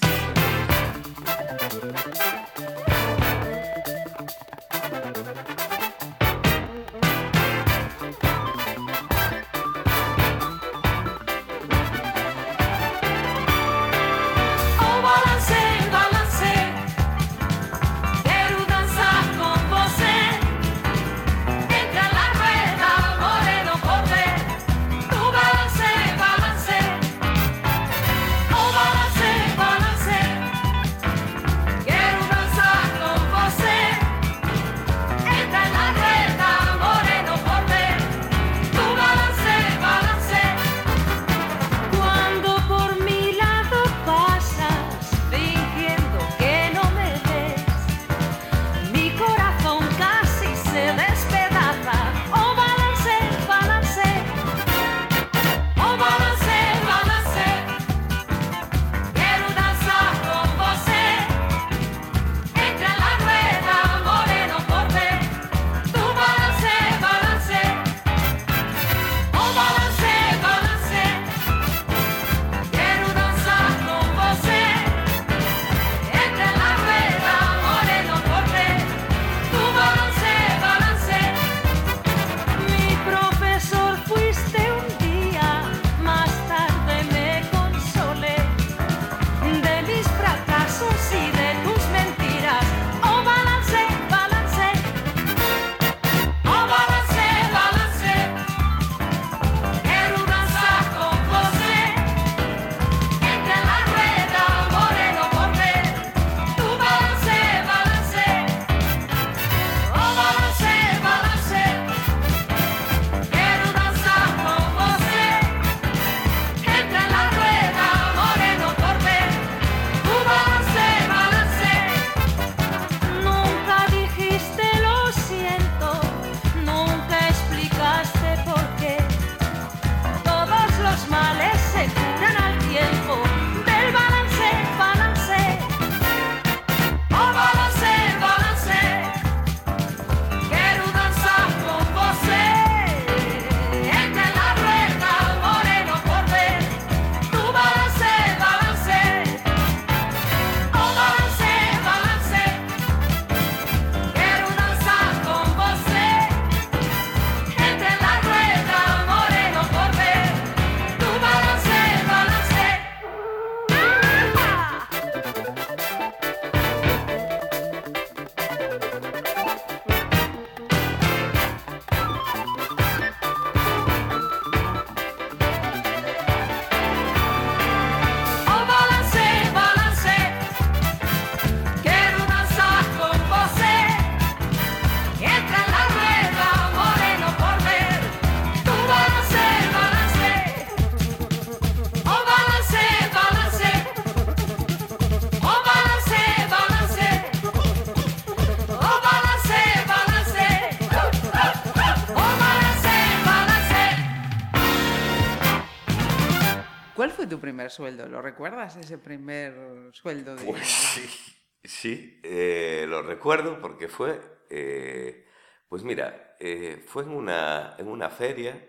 S4: primer sueldo? ¿Lo recuerdas, ese primer sueldo? De...
S3: Pues sí, sí, eh, lo recuerdo porque fue, eh, pues mira, eh, fue en una, en una feria,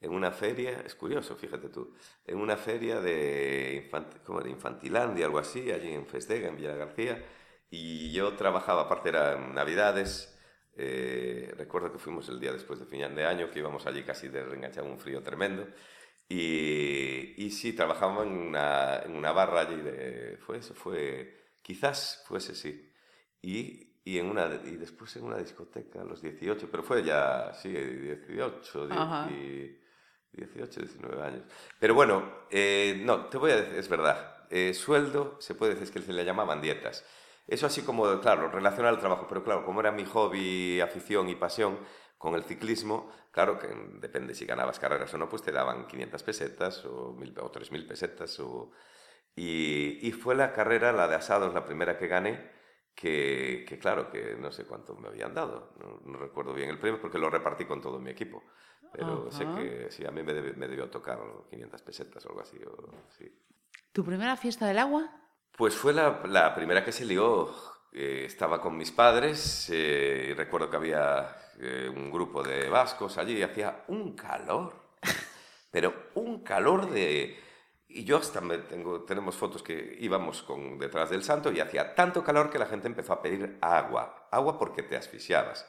S3: en una feria, es curioso, fíjate tú, en una feria de, infant, como de Infantilandia, algo así, allí en Festega, en Villa García, y yo trabajaba, aparte eran Navidades, recuerdo que fuimos el día después de final de año, que íbamos allí casi de reenganchar un frío tremendo, y, y sí, trabajaba en una, en una barra allí de... Fue eso, fue... Quizás fuese, sí. Y, y, en una, y después en una discoteca a los 18, pero fue ya, sí, 18, 10, 18, 19 años. Pero bueno, eh, no, te voy a decir, es verdad, eh, sueldo, se puede decir que se le llamaban dietas. Eso así como, claro, relacionado al trabajo, pero claro, como era mi hobby, afición y pasión con el ciclismo, claro que depende si ganabas carreras o no, pues te daban 500 pesetas o, mil, o 3.000 pesetas. O, y, y, fue la carrera, la de asados, la primera que gané, que, que claro, que no sé cuánto me habían dado, no, no, recuerdo bien el premio porque lo repartí con todo mi equipo. Pero sé que sí, a mí me, debe, me, debió tocar 500 pesetas o algo así. O, sí.
S4: ¿Tu primera fiesta del agua?
S3: Pues fue la, la primera que se lió. Eh, estaba con mis padres eh, y recuerdo que había eh, un grupo de vascos allí y hacía un calor, pero un calor de... Y yo hasta me tengo, tenemos fotos que íbamos con, detrás del santo y hacía tanto calor que la gente empezó a pedir agua, agua porque te asfixiabas,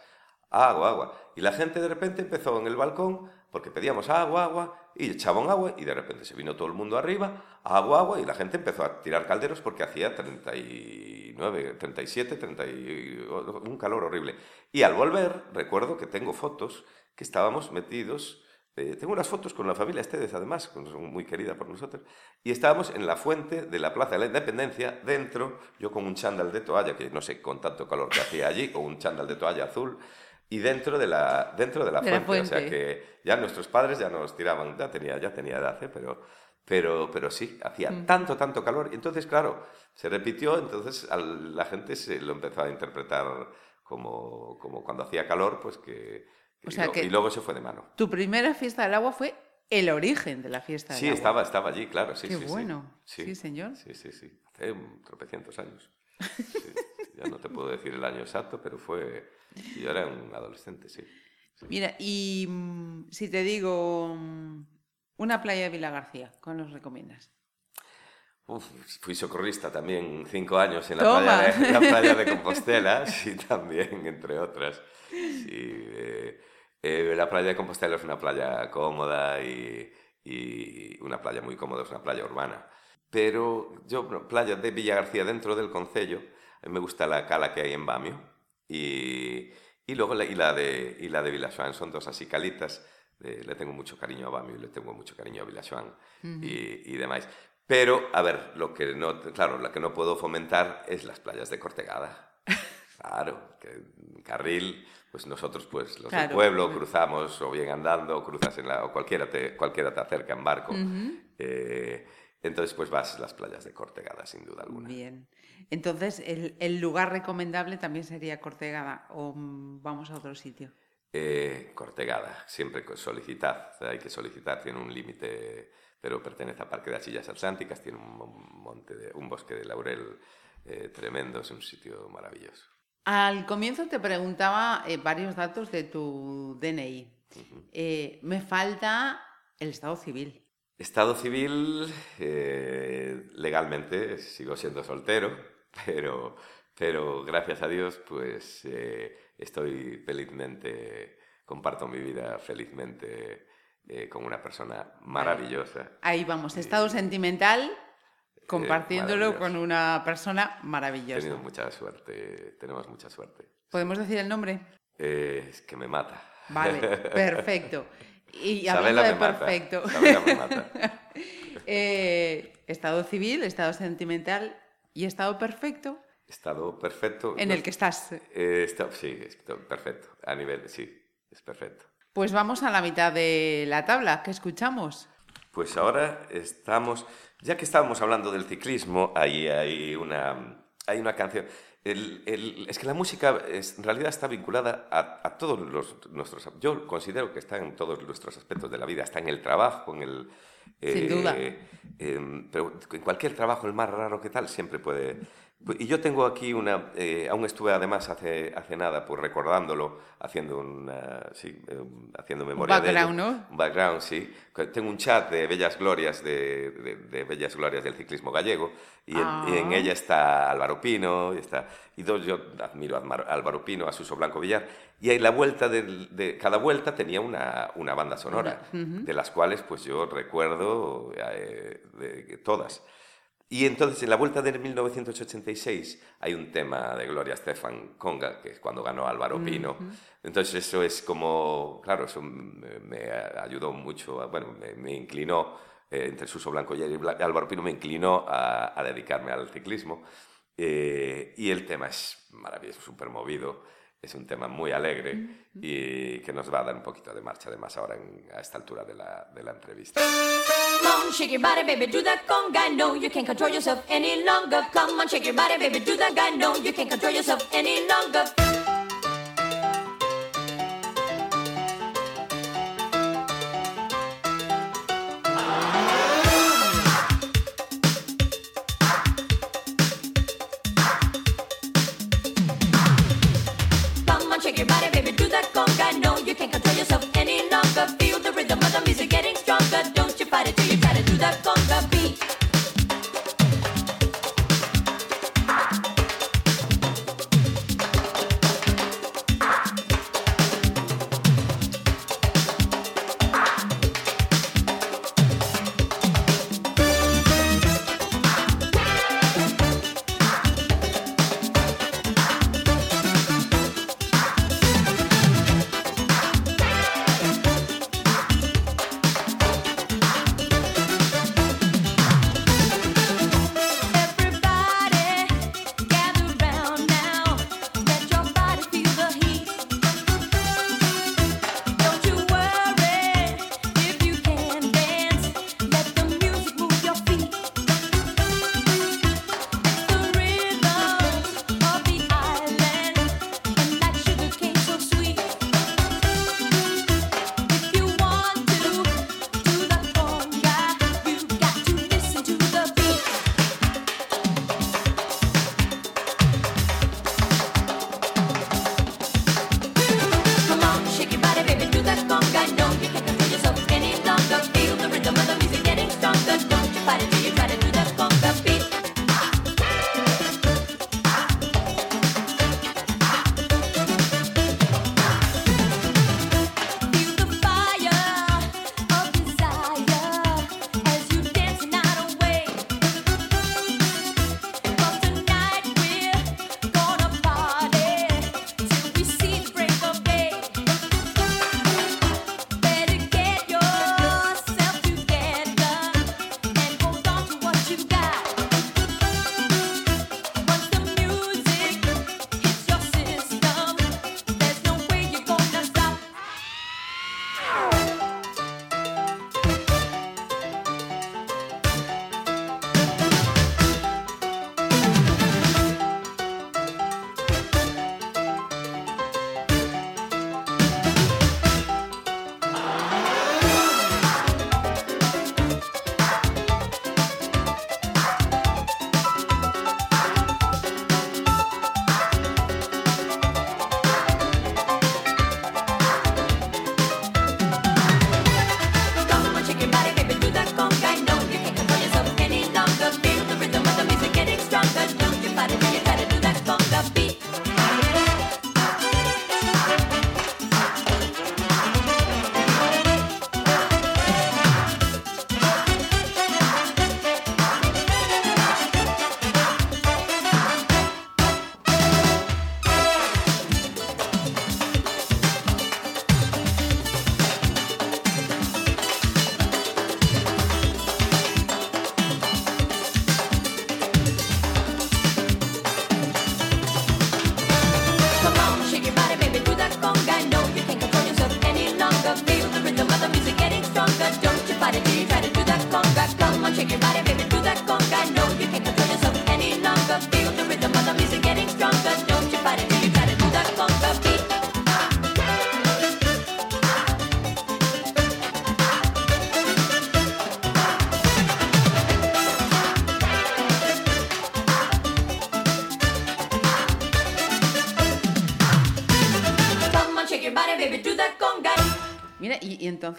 S3: agua, agua. Y la gente de repente empezó en el balcón porque pedíamos agua, agua, y echaban agua, y de repente se vino todo el mundo arriba, agua, agua, y la gente empezó a tirar calderos porque hacía 39, 37, 30 y, un calor horrible. Y al volver, recuerdo que tengo fotos que estábamos metidos, eh, tengo unas fotos con la familia Estedes, además, muy querida por nosotros, y estábamos en la fuente de la Plaza de la Independencia, dentro, yo con un chándal de toalla, que no sé, con tanto calor que hacía allí, con un chándal de toalla azul, y dentro de la, dentro de la, de fuente, la fuente, o sea que ya nuestros padres ya nos tiraban, ya tenía, ya tenía edad, ¿eh? pero, pero, pero sí, hacía mm. tanto, tanto calor, y entonces, claro, se repitió, entonces la gente se lo empezó a interpretar como, como cuando hacía calor, pues que...
S4: O sea
S3: y,
S4: que
S3: y luego se fue de mano.
S4: Tu primera fiesta del agua fue el origen de la fiesta del
S3: sí,
S4: agua.
S3: estaba, estaba allí, claro, sí,
S4: Qué
S3: sí,
S4: bueno,
S3: sí.
S4: sí, señor.
S3: Sí, sí, sí, hace tropecientos años. Sí. ya no te puedo decir el año exacto, pero fue... Yo era un adolescente, sí. sí.
S4: Mira, y mm, si te digo mm, una playa de Vila García, ¿cuál nos recomiendas?
S3: Uf, fui socorrista también cinco años en la, playa de, la playa de Compostela, sí, también, entre otras. Sí, eh, eh, la playa de Compostela es una playa cómoda y, y, una playa muy cómoda, es una playa urbana. Pero yo, bueno, playa de Villa García dentro del Concello, a mí me gusta la cala que hay en Bamio y, y luego la, y la de, y la de Vilajoan, son dos así calitas. Le tengo mucho cariño a Bamio y le tengo mucho cariño a Vilajoan uh -huh. y, y demás. Pero, a ver, lo que no, claro, la que no puedo fomentar es las playas de Cortegada. Claro, que Carril, pues nosotros, pues los
S4: Claro.
S3: del pueblo, cruzamos o bien andando, o cruzas en la, o cualquiera te, cualquiera te acerca en barco. Eh, entonces, pues vas a las playas de Cortegada, sin duda alguna.
S4: Bien. Entonces, el, el lugar recomendable también sería Cortegada o mm, vamos a otro sitio.
S3: Eh, Cortegada, siempre solicitad, hay que solicitar, tiene un límite, pero pertenece a Parque de Achillas Atlánticas, tiene un mon- monte de, un bosque de laurel eh, tremendo, es un sitio maravilloso.
S4: Al comienzo te preguntaba eh, varios datos de tu DNI. Eh, me falta el estado civil.
S3: Estado civil, eh, legalmente sigo siendo soltero, pero, pero gracias a Dios, pues eh, estoy felizmente, comparto mi vida felizmente eh, con una persona maravillosa.
S4: Ahí vamos, estado sentimental, compartiéndolo
S3: maravilloso.
S4: con una persona
S3: He
S4: maravillosa.
S3: tenido mucha suerte, tenemos mucha suerte.
S4: ¿Podemos decir el nombre?
S3: Eh, es que me mata.
S4: Vale, perfecto. Y hablando de perfecto,
S3: Isabela me mata.
S4: eh, estado civil, estado sentimental y estado perfecto
S3: Estado perfecto.
S4: en el que estás.
S3: Eh, está- sí, está perfecto. A nivel, sí, es perfecto.
S4: Pues vamos a la mitad de la tabla. ¿Qué escuchamos?
S3: Pues ahora estamos, ya que estábamos hablando del ciclismo, ahí hay una, hay una canción. El- el- es que la música es- en realidad está vinculada a, a todos los, nuestros... Yo considero que está en todos nuestros aspectos de la vida, está en el trabajo, en el...
S4: Sin duda.
S3: em, pero en cualquier trabajo, el más raro que tal, siempre puede... Y yo tengo aquí una... eh, aún estuve además hace, hace nada, pues recordándolo, haciendo una... Sí, em, haciendo memoria de ello.
S4: background, ¿no?
S3: Un background, sí. Tengo un chat de bellas glorias de, de- de bellas glorias del ciclismo gallego y en, y en
S4: Ah.
S3: ella está Álvaro Pino y está y dos yo admiro a Álvaro Pino, a Suso Blanco Villar y ahí la vuelta de cada vuelta tenía una, una banda sonora de las cuales pues yo recuerdo eh, de- todas. Y entonces en la vuelta de 1986 hay un tema de Gloria Estefan Conga, que es cuando ganó Álvaro Pino. Entonces eso es como, claro, eso me, me ayudó mucho, a- bueno, me, me inclinó, eh, entre Suso Blanco y Álvaro Pino, me inclinó a, a dedicarme al ciclismo. Eh, y el tema es maravilloso, súper movido, es un tema muy alegre y que nos va a dar un poquito de marcha además ahora en- a esta altura de la, de la entrevista.
S9: Come on, shake your body, baby, do that conga. No, you can't control yourself any longer. Come on, shake your body, baby, do that guy. No, you can't control yourself any longer.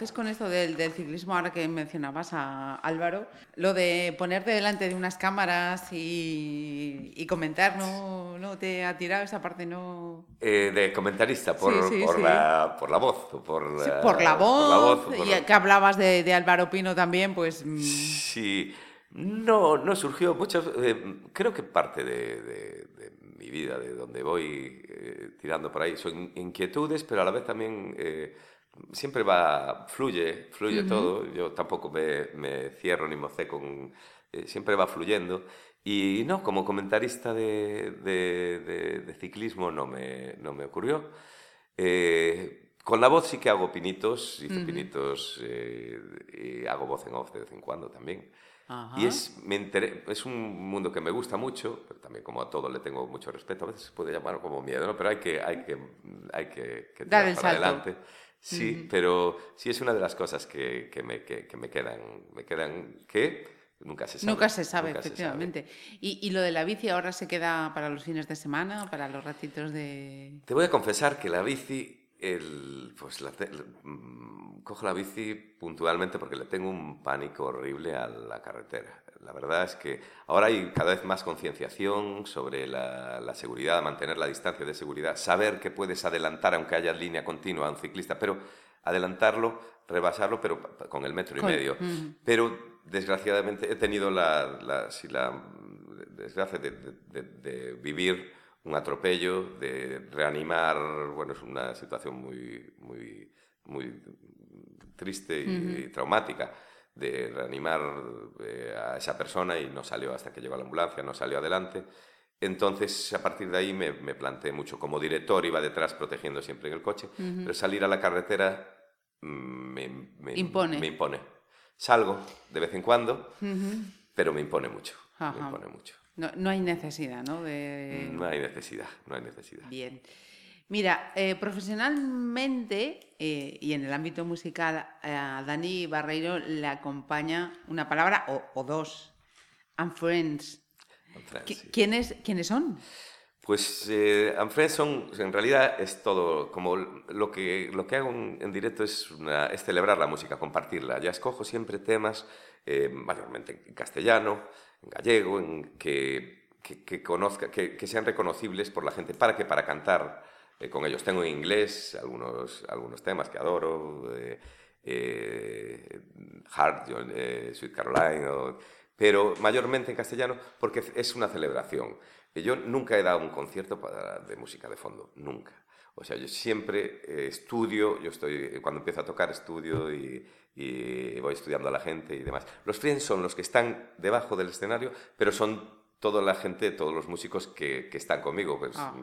S4: Entonces con esto del, del ciclismo, ahora que mencionabas a Álvaro, lo de ponerte delante de unas cámaras y, y comentar, ¿no, ¿no te ha tirado esa parte? no
S3: Eh, de comentarista, por,
S4: Sí, sí,
S3: por,
S4: sí.
S3: La, por la voz. Por, la,
S4: por la voz,
S3: voz, o por
S4: y que hablabas de, de Álvaro Pino también, pues... mm,
S3: Sí, no, no surgió mucho. eh, creo que parte de, de- de mi vida, de donde voy eh, tirando por ahí, son inquietudes, pero a la vez también eh, siempre va, fluye, fluye
S10: Ujú.
S3: todo. Yo tampoco me, me cierro ni mocé con. eh, siempre va fluyendo. Y no, como comentarista de, de- de- de ciclismo no me, no me ocurrió. Eh, con la voz sí que hago pinitos, hice
S10: Ujú.
S3: pinitos eh, y hago voz en off de vez en cuando también.
S4: Ajá.
S3: Y es, me enteré- es un mundo que me gusta mucho, pero también como a todo le tengo mucho respeto, a veces se puede llamar como miedo, ¿no? pero hay que, hay que, hay que, que tirar para adelante. Sí, pero sí es una de las cosas que, que me, que, que me quedan, me quedan, que nunca se sabe.
S4: Nunca se sabe,
S3: nunca se sabe.
S4: efectivamente. Y, y lo de la bici ahora se queda para los fines de semana, para los ratitos de...
S3: Te voy a confesar que la bici, el, pues la te- mm, cojo la bici puntualmente porque le tengo un pánico horrible a la carretera. La verdad es que ahora hay cada vez más concienciación sobre la, la seguridad, mantener la distancia de seguridad, saber que puedes adelantar aunque haya línea continua a un ciclista, pero adelantarlo, rebasarlo, pero con el metro y medio. Pero desgraciadamente he tenido la, la- desgracia de, de- de- de vivir un atropello, de reanimar, bueno, es una situación muy, muy, muy triste y traumática, de reanimar eh, a esa persona y no salió hasta que llegó a la ambulancia, no salió adelante. Entonces, a partir de ahí me, me planteé mucho. Como director iba detrás protegiendo siempre en el coche,
S4: Ujú.
S3: pero salir a la carretera mm, me, me-
S4: Impone.
S3: me impone. Salgo de vez en cuando, pero me impone mucho. Me impone mucho.
S4: No, no hay necesidad, ¿no? De...
S3: No hay necesidad, no hay necesidad.
S4: Bien. Mira, eh, profesionalmente eh, y en el ámbito musical, eh, a Dani Barreiro le acompaña una palabra o, o dos. And Friends.
S3: Sí.
S4: ¿Quiénes, ¿Quiénes son?
S3: Pues eh, and Friends son, en realidad es todo, como lo que, lo que hago en, en directo es, una- es celebrar la música, compartirla. Ya escojo siempre temas, eh, mayormente en castellano, en gallego, en, que, que, que conozca, que, que sean reconocibles por la gente, para que para cantar eh, con ellos. Tengo en inglés algunos, algunos temas que adoro, eh, eh, Heart, John, eh, Sweet Caroline, pero mayormente en castellano porque es una celebración. Yo nunca he dado un concierto para- de música de fondo, nunca. O sea, yo siempre estudio, yo estoy, cuando empiezo a tocar estudio y, voy estudiando a la gente y demás. Los friends son los que están debajo del escenario, pero son toda la gente, todos los músicos que, están conmigo. Pues,
S4: Ajá.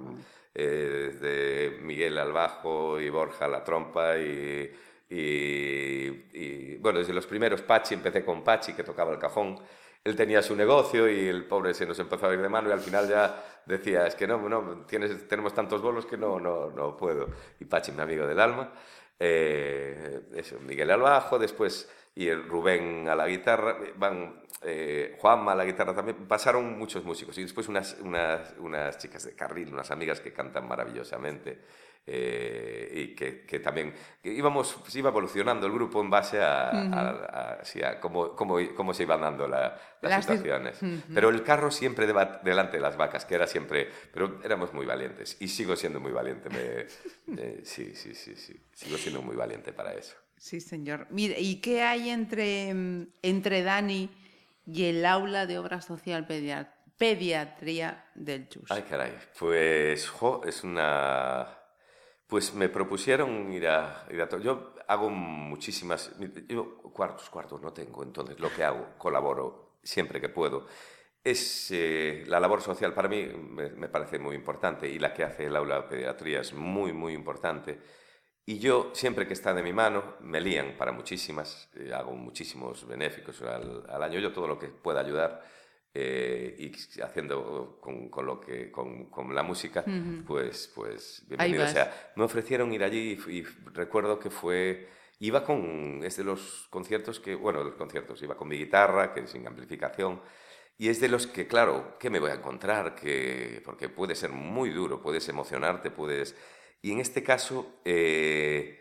S3: Eh, desde Miguel al bajo y Borja a la trompa y, y- bueno, desde los primeros Pachi, empecé con Pachi que tocaba el cajón. Él tenía su negocio y el pobre se nos empezó a ir de mano y al final ya decía, es que no, no tienes, tenemos tantos bolos que no, no, no puedo. Y Pachi, mi amigo del alma, eh, eso, Miguel al bajo, después y el Rubén a la guitarra, van eh, Juanma la guitarra también, pasaron muchos músicos y después unas, unas, unas chicas de carril, unas amigas que cantan maravillosamente eh, y que, que también que íbamos, se iba evolucionando el grupo en base a,
S4: Ujú.
S3: a- a- sí, a cómo, cómo, cómo se iban dando la- las,
S4: Las
S3: situaciones. Pero el carro siempre deba- delante de las vacas, que era siempre, pero éramos muy valientes y sigo siendo muy valiente. me- eh, sí, sí, sí, sí, sigo siendo muy valiente para eso.
S4: Sí, señor. Mire, ¿y qué hay entre, entre Dani y el aula de obra social pedia- pediatría del Chus?
S3: Ay, caray. Pues, jo, es una... Pues me propusieron ir a... Ir a yo hago muchísimas... Yo cuartos, cuartos no tengo, entonces lo que hago, colaboro siempre que puedo. Es eh, la labor social para mí me, me parece muy importante y la que hace el aula de pediatría es muy, muy importante. Y yo, siempre que está de mi mano, me lían para muchísimas, eh, hago muchísimos benéficos al, al año, yo todo lo que pueda ayudar eh, y haciendo con, con lo que, con, con la música,
S4: Ujú.
S3: pues, pues
S4: Ahí
S3: bienvenido. O sea, me ofrecieron ir allí y, y recuerdo que fue, iba con, es de los conciertos que, bueno, los conciertos, iba con mi guitarra, que sin amplificación, y es de los que, claro, ¿qué me voy a encontrar? Que, porque puede ser muy duro, puedes emocionarte, puedes... Y en este caso, eh,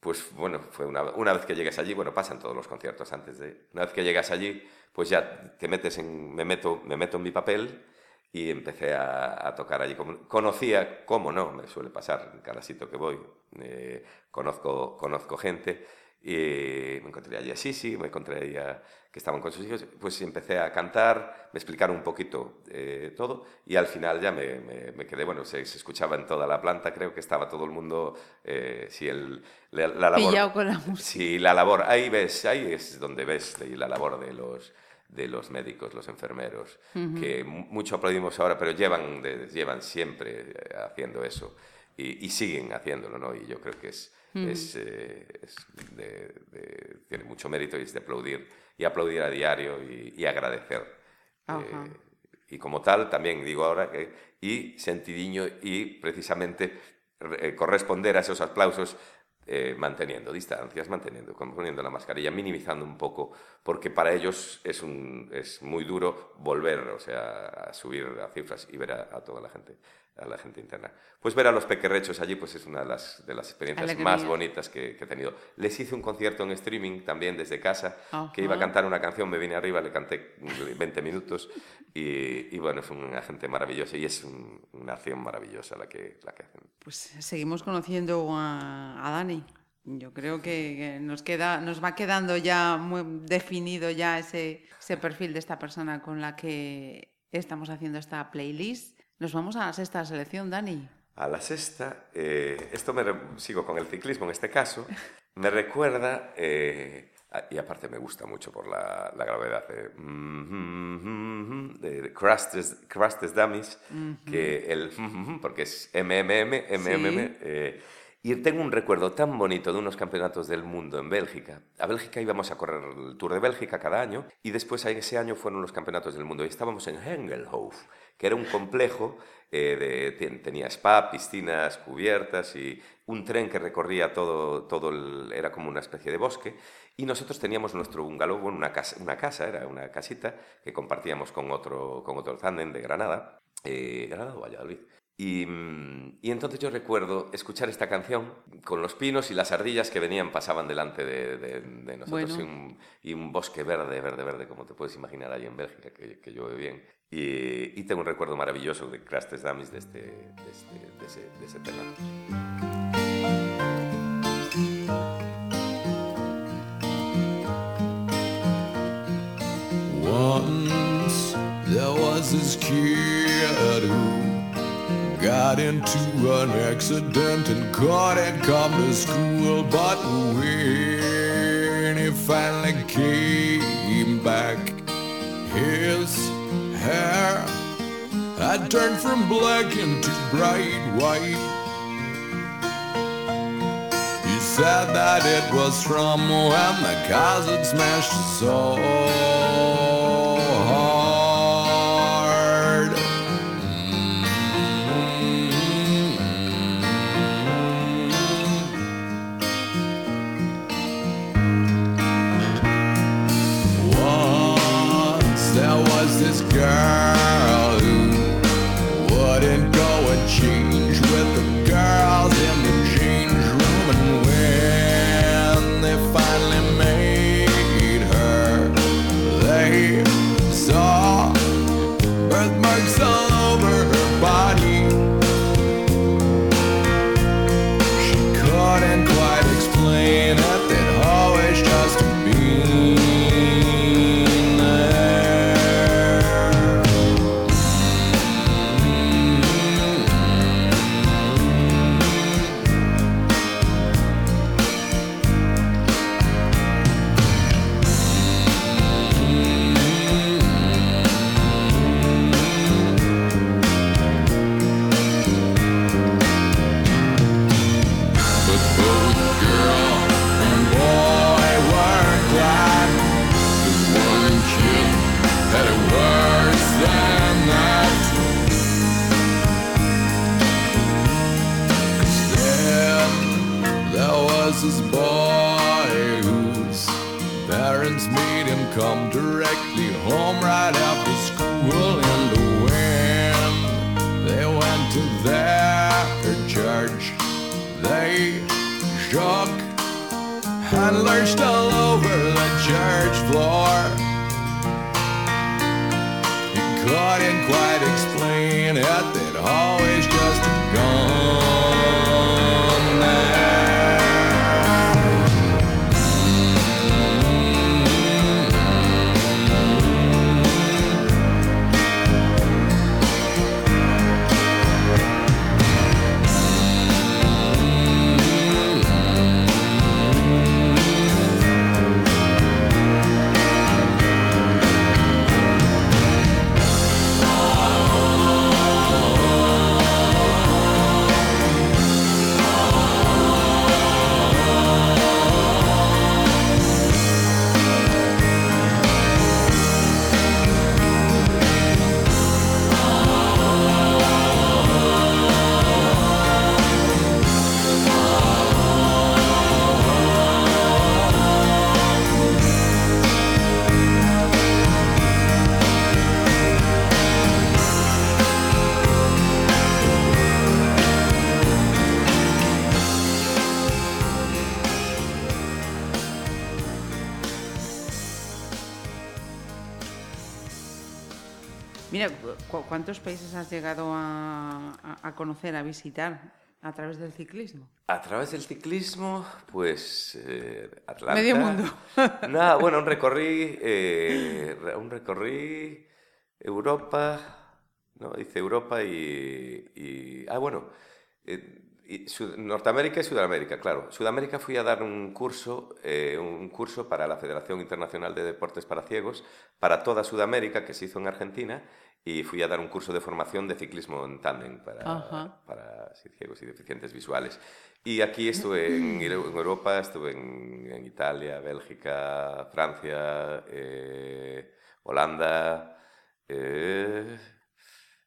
S3: pues bueno, fue una, una vez que llegas allí, bueno, pasan todos los conciertos antes de... Una vez que llegas allí, pues ya te metes en... Me meto, me meto en mi papel y empecé a, tocar allí. Conocía, cómo no, me suele pasar en cada sitio que voy. eh, conozco, conozco gente y me encontré allí a Sisi, me encontré allí a, que estaban con sus hijos, pues empecé a cantar, me explicaron un poquito eh, todo y al final ya me, me- me quedé, bueno, se, se escuchaba en toda la planta, creo que estaba todo el mundo, eh, sí, el, la, la labor.
S4: Pillado con la música.
S3: Sí, la labor, ahí ves, ahí es donde ves la labor de los, de los médicos, los enfermeros, que mu- mucho aplaudimos ahora, pero llevan, de- llevan siempre eh, haciendo eso y, y siguen haciéndolo, ¿no? Y yo creo que es, es, eh, es de- de- tiene mucho mérito y es de aplaudir y aplaudir a diario y, y agradecer. Eh, y como tal, también digo ahora que, y sentidiño y precisamente re- eh, corresponder a esos aplausos eh, manteniendo distancias, manteniendo, poniendo la mascarilla, minimizando un poco, porque para ellos es, un, es muy duro volver, o sea, a subir a cifras y ver a, a toda la gente, a la gente interna. Pues ver a los pequerrechos allí, pues es una de las, de las experiencias más bonitas que, que he tenido. Les hice un concierto en streaming también desde casa, que iba a cantar una canción, me vine arriba, le canté 20 minutos y, y bueno, es una gente maravillosa y es un- una acción maravillosa la que, la que hacen.
S4: Pues seguimos conociendo a, a Dani. Yo creo que, que nos queda, nos va quedando ya muy definido ya ese, ese perfil de esta persona con la que estamos haciendo esta playlist. Nos vamos a la sexta selección, Dani.
S3: A la sexta, eh, esto me sigo con el ciclismo en este caso, me recuerda, eh, y aparte me gusta mucho por la, la gravedad, de, Test Dummies, que el, porque es MMM, MMM, eh, y tengo un recuerdo tan bonito de unos campeonatos del mundo en Bélgica. A Bélgica íbamos a correr el Tour de Bélgica cada año y después ese año fueron los campeonatos del mundo y estábamos en Hengelhof, que era un complejo, eh, de, ten- tenía spa, piscinas cubiertas y un tren que recorría todo, todo el, era como una especie de bosque y nosotros teníamos nuestro bungalow, bueno, una casa, una casa era una casita que compartíamos con otro, con otro tándem de Granada, eh, Granada o Valladolid. Y, mm, y entonces yo recuerdo escuchar esta canción con los pinos y las ardillas que venían, pasaban delante de, de- de nosotros
S4: Bueno.
S3: y, un, y un bosque verde, verde, verde, como te puedes imaginar ahí en Bélgica, que, que llueve bien. Y, y tengo un recuerdo maravilloso de Crash Test Dummies de, este, de, este- de ese, de ese tema.
S10: Got into an accident and couldn't come to school. But when he finally came back, his hair had turned from black into bright white. He said that it was from when the cars had smashed so hard. Girl
S4: ¿cuántos países has llegado a, conocer, a visitar a través del ciclismo?
S3: A través del ciclismo, pues eh, Atlanta.
S4: Medio mundo.
S3: Nada, bueno, un recorrí, eh, un recorrí Europa, no, hice Europa y, y- ah, bueno, eh, y Sud- Norteamérica y Sudamérica, claro. Sudamérica fui a dar un curso, eh, un curso para la Federación Internacional de Deportes para Ciegos, para toda Sudamérica, que se hizo en Argentina, y fui a dar un curso de formación de ciclismo en tándem para, para ciegos y deficientes visuales. Y aquí estuve en, en Europa, estuve en, en Italia, Bélgica, Francia, eh, Holanda, eh,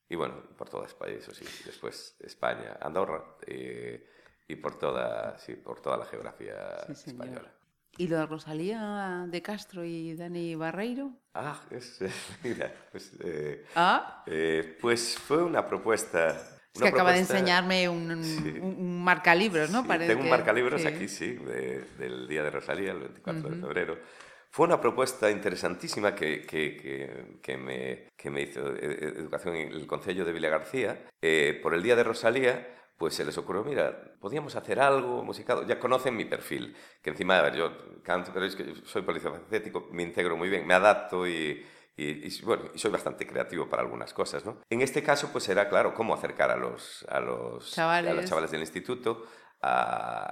S3: y bueno, por todo España, eso sí, después España, Andorra, eh, y por toda, sí, por toda la geografía
S4: Sí,
S3: española.
S4: ¿Y lo de Rosalía de Castro y Dani Barreiro?
S3: Ah, es, mira, pues, eh,
S4: Ah,
S3: eh, pues fue una propuesta...
S4: es
S3: una
S4: que acaba de
S3: propuesta-
S4: enseñarme un, un,
S3: Sí.
S4: un marcalibros, ¿no?
S3: Sí,
S4: Parece
S3: tengo un marcalibros
S4: sí.
S3: aquí, sí, de- del Día de Rosalía, el 24 de
S4: Ujú.
S3: febrero. Fue una propuesta interesantísima que, que, que, que me, que me hizo eh, Educación en el Concello de Villa García. Eh, por el Día de Rosalía, pues se les ocurrió, mira, podíamos hacer algo musicado. Ya conocen mi perfil, que encima, a ver, yo canto, pero es que soy polifacético, me integro muy bien, me adapto y, y, y, bueno, y soy bastante creativo para algunas cosas, ¿no? En este caso, pues era, claro, cómo acercar a los, a los, a
S4: Chavales.
S3: los chavales del instituto a,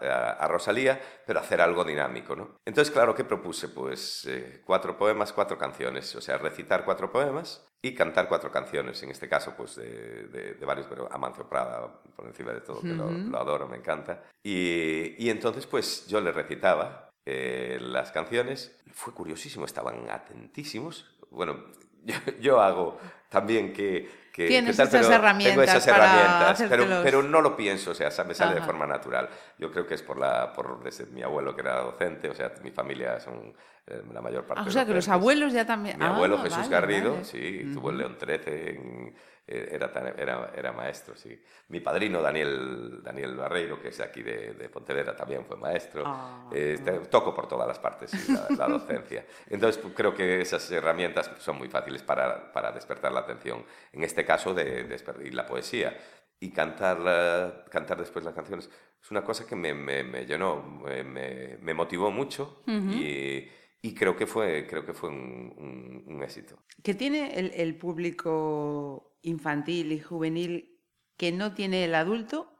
S3: a- a Rosalía, pero hacer algo dinámico, ¿no? Entonces, claro, ¿qué propuse? Pues eh, cuatro poemas, cuatro canciones, o sea, recitar cuatro poemas y cantar cuatro canciones, en este caso, pues de, de- de varios, pero Amancio Prada, por encima de todo, que lo,
S4: Ujú.
S3: lo adoro, me encanta. Y, y entonces, pues yo le recitaba eh, las canciones, fue curiosísimo, estaban atentísimos. Bueno, yo, yo hago también que... que-
S4: Tienes
S3: que tal,
S4: esas herramientas
S3: Tengo esas
S4: para
S3: herramientas, pero, no lo pienso, o sea, me sale de forma natural. Yo creo que es por, la, por desde mi abuelo que era docente, o sea, mi familia son eh, la mayor parte
S4: Ah, o sea, que los abuelos ya también...
S3: Mi
S4: Ah,
S3: abuelo Jesús
S4: vale,
S3: Garrido,
S4: vale.
S3: sí, tuvo el. León 13, en- era, tan- era, era maestro, sí. Mi padrino Daniel, Daniel Barreiro, que es de aquí de, de Pontevedra, también fue maestro.
S4: Ah.
S3: Eh, te- toco por todas las partes sí, la, la docencia. Entonces, pues, creo que esas herramientas son muy fáciles para, para despertar la atención. En este caso, de, y la poesía. Y cantar, la- cantar después las canciones es una cosa que me, me- me llenó, me, me- motivó mucho
S4: Ujú.
S3: y, y creo que fue, creo que fue un, un- un éxito.
S4: ¿Qué tiene el, el público infantil y juvenil que no tiene el adulto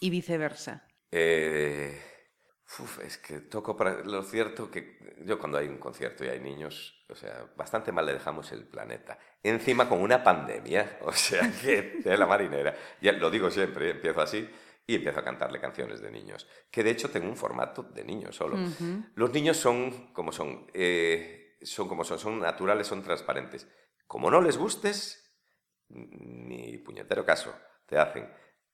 S4: y viceversa?
S3: Eh, uf, es que toco para... Lo cierto que yo cuando hay un concierto y hay niños, o sea, bastante mal le dejamos el planeta. Encima con una pandemia, o sea, que de la marinera. Ya lo digo siempre, empiezo así y empiezo a cantarle canciones de niños. Que de hecho tengo un formato de niños solo.
S4: Ujú.
S3: Los niños son como son, eh, son como son, son naturales, son transparentes. Como no les gustes, ni puñetero caso te hacen.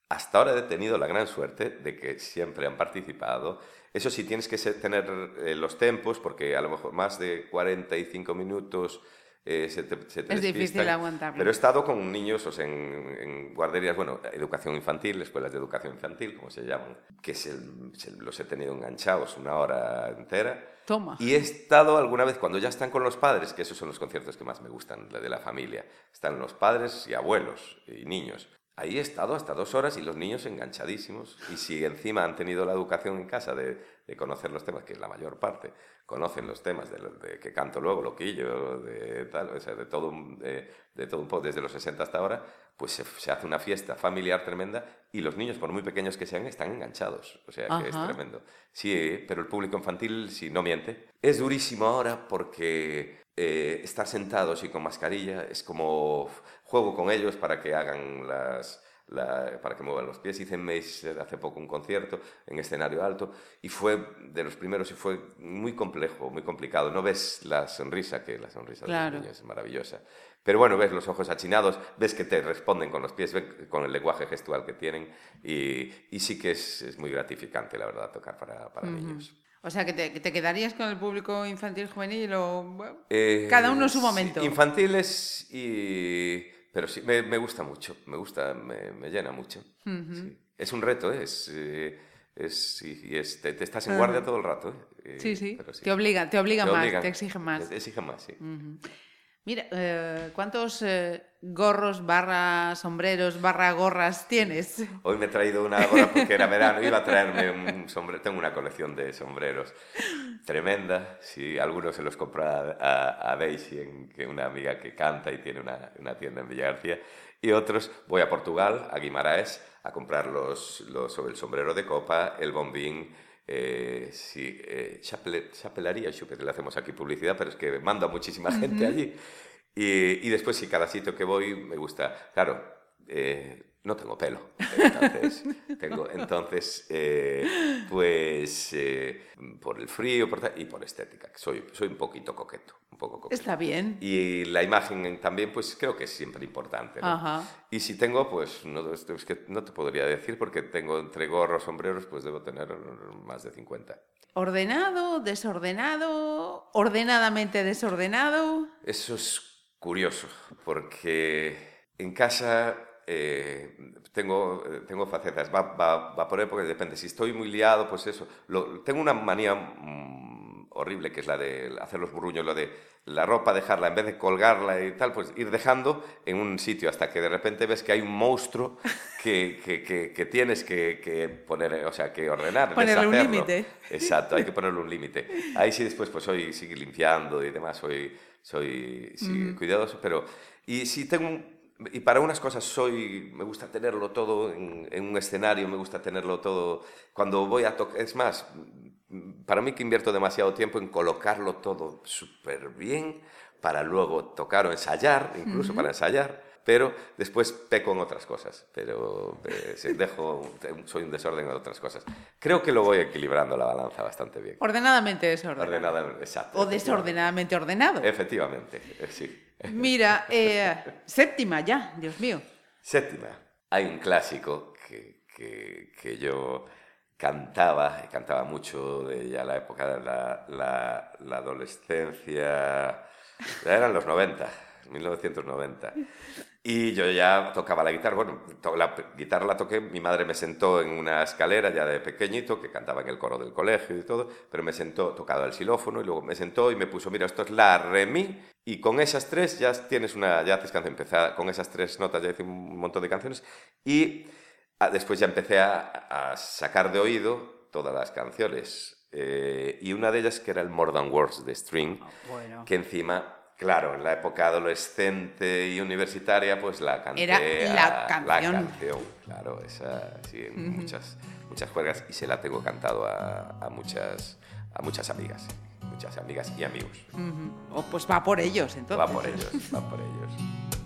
S3: Hasta ahora he tenido la gran suerte de que siempre han participado. Eso sí, tienes que tener eh, los tempos, porque a lo mejor más de 45 minutos eh, se te, se te
S4: Es difícil aguantarlo.
S3: Pero he estado con niños o sea, en, en guarderías, bueno, educación infantil, escuelas de educación infantil, como se llaman, que se, se- los he tenido enganchados una hora entera. Y he estado alguna vez, cuando ya están con los padres, que esos son los conciertos que más me gustan, de la familia, están los padres y abuelos y niños. Ahí he estado hasta dos horas y los niños enganchadísimos. Y si encima han tenido la educación en casa de conocer los temas, que es la mayor parte, conocen los temas de, que canto luego, loquillo, de tal, o sea, de todo, un- de, de todo un poco, desde los 60 hasta ahora, pues se, se hace una fiesta familiar tremenda y los niños, por muy pequeños que sean, están enganchados. O sea, que es
S4: Ajá.
S3: tremendo. Sí, pero el público infantil, si no miente, es durísimo ahora porque eh, estar sentados y con mascarilla es como juego con ellos para que hagan las la- para que muevan los pies. Hice en Mace hace poco un concierto en escenario alto y fue de los primeros y fue muy complejo, muy complicado. No ves la sonrisa, que la sonrisa de
S4: Claro.
S3: los niños es maravillosa. Pero bueno, ves los ojos achinados, ves que te responden con los pies, ves con el lenguaje gestual que tienen y, y sí que es, es muy gratificante, la verdad, tocar para, para niños.
S4: O sea, que te, que te quedarías con el público infantil juvenil o... bueno,
S3: Eh,
S4: Cada uno su momento.
S3: infantiles y... Pero sí, me, me gusta mucho, me gusta, me, me llena mucho. sí. Es un reto, ¿eh? es... eh, es, y es- te, te estás en guardia todo el rato. ¿eh?
S4: Sí, sí.
S3: pero
S4: Te obliga, te obliga
S3: Te
S4: más,
S3: obligan.
S4: te exige más.
S3: Te exige más, sí.
S4: Mira, eh, ¿cuántos eh, gorros, barra sombreros, barra gorras tienes?
S3: Hoy me he traído una gorra porque era verano, iba a traerme un sombrero, tengo una colección de sombreros tremenda, si algunos se los compró a, a, Daisy, en, que una amiga que canta y tiene una, tienda en Villa García, y otros voy a Portugal, a Guimaraes, a comprar los, los, el sombrero de copa, el bombín, eh, sí, eh, chapelería, chupe, le hacemos aquí publicidad, pero es que mando a muchísima gente allí. Y, y después, si cada sitio que voy me gusta, claro, eh, no tengo pelo. Entonces, tengo, entonces eh, pues eh, por el frío por tal, y por estética, soy, soy un poquito coqueto. Un poco coqueto.
S4: Está bien.
S3: Y la imagen en- también, pues creo que es siempre importante. ¿no?
S4: Ajá.
S3: Y si tengo, pues no, es que no te podría decir porque tengo entre gorros, sombreros, pues debo tener más de 50.
S4: ¿Ordenado, desordenado, ordenadamente desordenado?
S3: Eso es curioso, porque en casa eh, tengo, eh, tengo facetas, va, va, va por épocas, depende. Si estoy muy liado, pues eso. Lo- tengo una manía mm, horrible, que es la de hacer los burruños, lo de la ropa dejarla, en vez de colgarla y tal, pues ir dejando en un sitio hasta que de repente ves que hay un monstruo que, que, que- que tienes que, que poner, o sea, que ordenar.
S4: Ponerle un límite.
S3: Exacto, hay que ponerle un límite. Ahí sí después pues soy sigue limpiando y demás, soy, soy sí, cuidadoso, pero... Y si tengo... un- y para unas cosas soy... Me gusta tenerlo todo en, en un escenario, me gusta tenerlo todo... Cuando voy a tocar... Es más, para mí que invierto demasiado tiempo en colocarlo todo súper bien para luego tocar o ensayar, incluso para ensayar, pero después peco en otras cosas, pero eh, sí, dejo, soy un desorden en otras cosas. Creo que lo voy equilibrando la balanza bastante bien.
S4: Ordenadamente desordenado.
S3: Ordenada, exacto.
S4: O desordenadamente ordenado.
S3: Efectivamente, eh, sí.
S4: Mira, eh, séptima ya, Dios mío.
S3: Séptima. Hay un clásico que, que, yo cantaba, cantaba mucho de ya la época de la, la, la adolescencia, ya eran los 90, 1990. Y yo ya tocaba la guitarra, bueno, la guitarra la toqué, mi madre me sentó en una escalera ya de pequeñito, que cantaba en el coro del colegio y todo, pero me sentó, tocado el xilófono, y luego me sentó y me puso, mira, esto es la, re, mi, y con esas tres ya tienes una, ya haces canción, empezar con esas tres notas ya hice un montón de canciones, y ah, después ya empecé a, a sacar de oído todas las canciones, eh, y una de ellas que era el More Than Words de String,
S4: Bueno.
S3: que encima, claro, en la época adolescente y universitaria, pues la canté.
S4: Era la
S3: a-
S4: canción.
S3: La canción, claro, esa, sí, muchas, muchas juergas y se la tengo cantado a, a muchas, a muchas amigas, muchas amigas y amigos.
S4: Ujú. Oh, pues va por ellos, entonces.
S3: Va por ellos, va por ellos.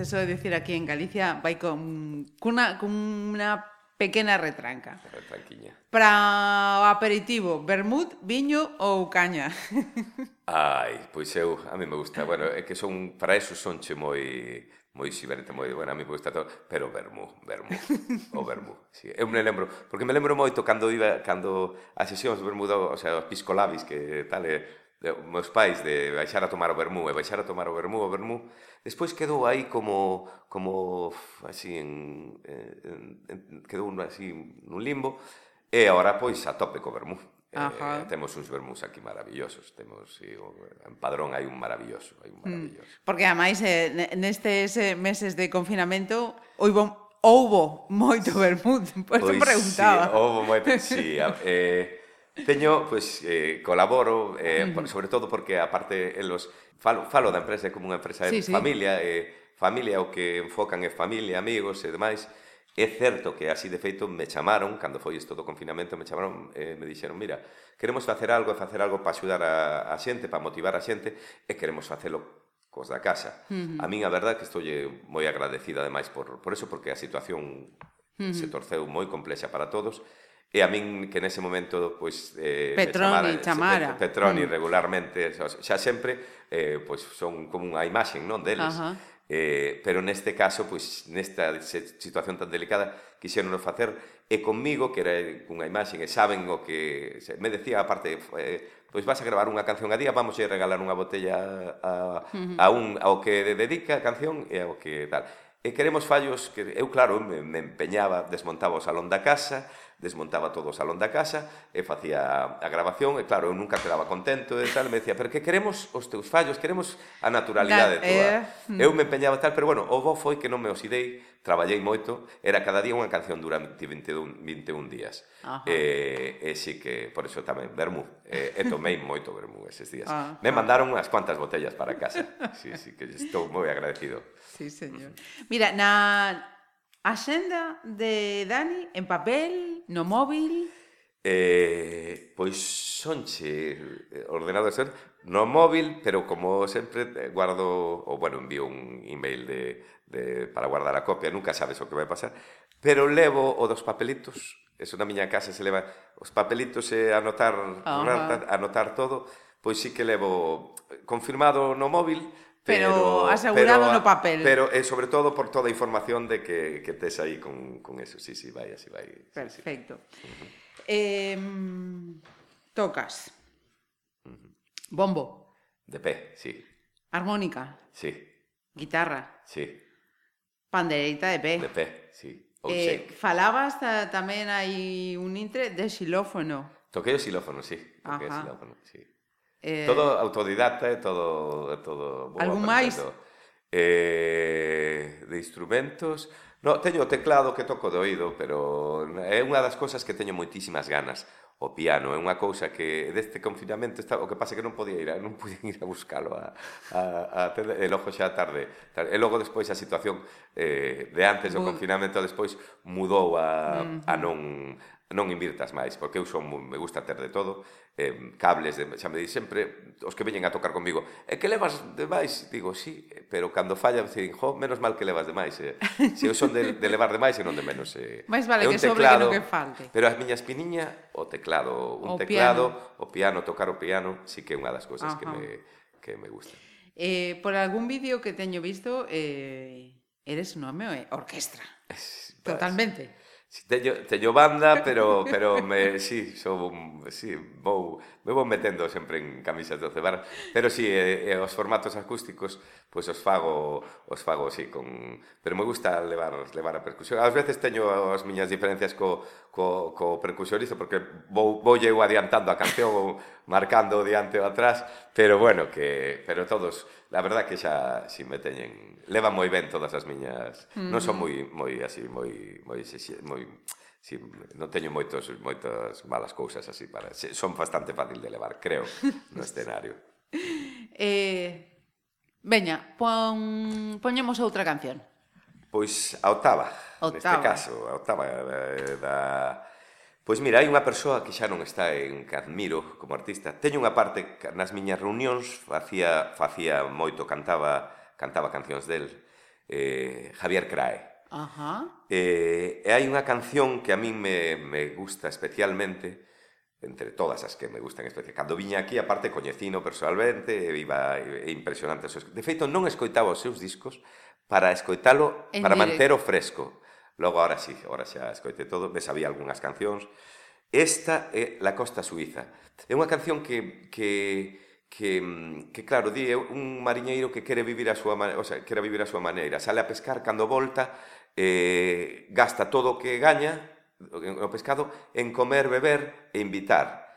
S4: eso de decir aquí en Galicia vai con, cuna con una pequena retranca.
S3: Retranquiña.
S4: Para o aperitivo, vermut, viño ou caña.
S3: Ai, pois eu, a mí me gusta, bueno, é que son, para eso son che moi moi xiberte, moi, bueno, a mí gusta todo, pero vermú, vermú, o vermú. Sí, eu me lembro, porque me lembro moito cando iba, cando as sesións vermú, o sea, os piscolabis, que tal, eh, meus pais de baixar a tomar o vermú e baixar a tomar o vermú, o vermú, despois quedou aí como como así en, en, en quedou así nun limbo e agora pois a tope co vermú. Eh, temos uns vermús aquí maravillosos, temos sí, o, en Padrón hai un maravilloso, hai un mm. maravilloso.
S4: Porque ademais eh, nestes eh, meses de confinamento houve houbo moito vermú, por
S3: pois, eso
S4: preguntaba.
S3: Sí, houbo moito, sí, eh Teño, pois, pues, eh, colaboro, eh, uh -huh. por, sobre todo porque, aparte, elos, falo, falo da empresa como unha empresa
S4: sí,
S3: de
S4: sí.
S3: familia, eh, familia o que enfocan é familia, amigos e demais, É certo que así de feito me chamaron, cando foi isto do confinamento, me chamaron e eh, me dixeron, mira, queremos facer algo e facer algo para axudar a, a xente, para motivar a xente, e queremos facelo cos da casa.
S11: Uh -huh.
S3: A min a verdad que estou eh, moi agradecida ademais por, por eso, porque a situación
S4: uh -huh.
S3: se torceu moi complexa para todos, E a min que nese momento pois eh
S4: Petroni chamara,
S3: chamara. Petroni
S4: mm.
S3: regularmente, xa sempre eh pois son como unha imaxe, non deles.
S4: Ajá.
S3: Eh, pero neste caso, pois nesta situación tan delicada quixeron facer e comigo que era cunha imaxe e saben o que me decía aparte eh, pois vas a gravar unha canción a día, vamos a regalar unha botella a, a un ao que dedica a canción e ao que tal. E queremos fallos que eu claro me, me empeñaba, desmontaba o salón da casa, desmontaba todo o salón da casa e facía a grabación e claro, eu nunca quedaba contento e tal, e me decía, pero que queremos os teus fallos, queremos a naturalidade
S4: da,
S3: toda.
S4: Eh...
S3: Eu me empeñaba tal, pero bueno, o bo foi que non me osidei, traballei moito, era cada día unha canción durante 21, 21 días.
S4: Ajá.
S3: Eh, e, e sí que, por eso tamén, vermú, e, e tomei moito vermú eses días.
S4: Ajá.
S3: Me
S4: ah.
S3: mandaron unhas cuantas botellas para casa. Sí, sí, que estou moi agradecido.
S4: Sí, señor. Mira, na A de Dani en papel, no móvil...
S3: Eh, pois sonche eh, ordenado ser no móvil, pero como sempre eh, guardo, ou bueno, envío un email de, de, para guardar a copia, nunca sabes o que vai pasar, pero levo o dos papelitos, eso na miña casa se leva os papelitos e anotar,
S4: uh -huh.
S3: anotar todo, pois sí que levo confirmado no móvil,
S4: Pero, pero asegurado pero, no papel.
S3: Pero eh, sobre todo por toda a información de que, que tes aí con, con eso. Sí, sí, vai, así vai. Perfecto. Sí,
S4: sí. Eh, tocas. Bombo.
S3: De pé, sí.
S4: Armónica.
S3: Sí.
S4: Guitarra.
S3: Sí.
S4: Pandereita de pé.
S3: De pé, sí. Ou
S4: eh,
S3: shake.
S4: falabas eh, ta, tamén hai un intre de xilófono.
S3: Toquei o xilófono, sí. Toquei o xilófono, sí.
S4: Eh,
S3: todo autodidacta e todo... todo vou
S4: algún
S3: máis? Eh, de instrumentos... No, teño o teclado que toco de oído, pero é unha das cousas que teño moitísimas ganas. O piano é unha cousa que deste confinamento está, o que pasa é que non podía ir, a, non pude ir a buscalo a, a, a ter e logo xa tarde, tarde. E logo despois a situación eh, de antes do confinamento despois mudou a,
S4: mm,
S3: a mm. non non invirtas máis, porque eu son me gusta ter de todo, eh, cables, de, xa me di sempre, os que veñen a tocar comigo, é eh, que levas de máis? Digo, sí, pero cando falla, dicen, jo, menos mal que levas de máis. Eh. Se eu son de, de levar de máis e non de menos. Eh.
S4: Mais vale que sobre que non que falte.
S3: Pero as miñas piniña, o teclado, un
S4: o
S3: teclado, piano. o piano, tocar o piano, sí que é unha das cousas
S4: Ajá.
S3: que me, que me gusta.
S4: Eh, por algún vídeo que teño visto, eh, eres un home eh, orquestra. Totalmente.
S3: Si teño, teño banda, pero pero me si, sí, sou si, sí, vou me vou metendo sempre en camisas de cebar, pero si sí, eh, eh, os formatos acústicos pois os fago, os fago así con, pero me gusta levar levar a percusión. Ás veces teño as miñas diferencias co co co percusionista porque vou vou eu adiantando a canción, marcando o diante ou atrás, pero bueno, que pero todos, la verdad que xa si me teñen, levan moi ben todas as miñas. Mm. Non son
S4: mm.
S3: moi moi así, moi moi moi si, non teño moitos, moitas malas cousas así para... Son bastante fácil de levar, creo, no escenario.
S4: eh, Veña, pon, poñemos outra canción.
S3: Pois a octava,
S4: octava.
S3: neste caso, a octava eh, da... Pois mira, hai unha persoa que xa non está en que admiro como artista. Teño unha parte nas miñas reunións, facía, facía moito, cantaba, cantaba cancións del, eh, Javier Crae.
S4: Ajá.
S3: Eh, e hai unha canción que a min me, me gusta especialmente, entre todas as que me gustan especial. Cando viña aquí, aparte, coñecino personalmente, e iba é impresionante. De feito, non escoitaba os seus discos para escoitalo,
S4: en
S3: para
S4: direct.
S3: manter o fresco. Logo, ahora sí, ahora xa escoite todo, me sabía algunhas cancións. Esta é La Costa Suiza. É unha canción que, que, que, que claro, di un mariñeiro que quere vivir a súa, o sea, quere vivir a súa maneira. Sale a pescar, cando volta, eh, gasta todo o que gaña, o pescado en comer, beber e invitar.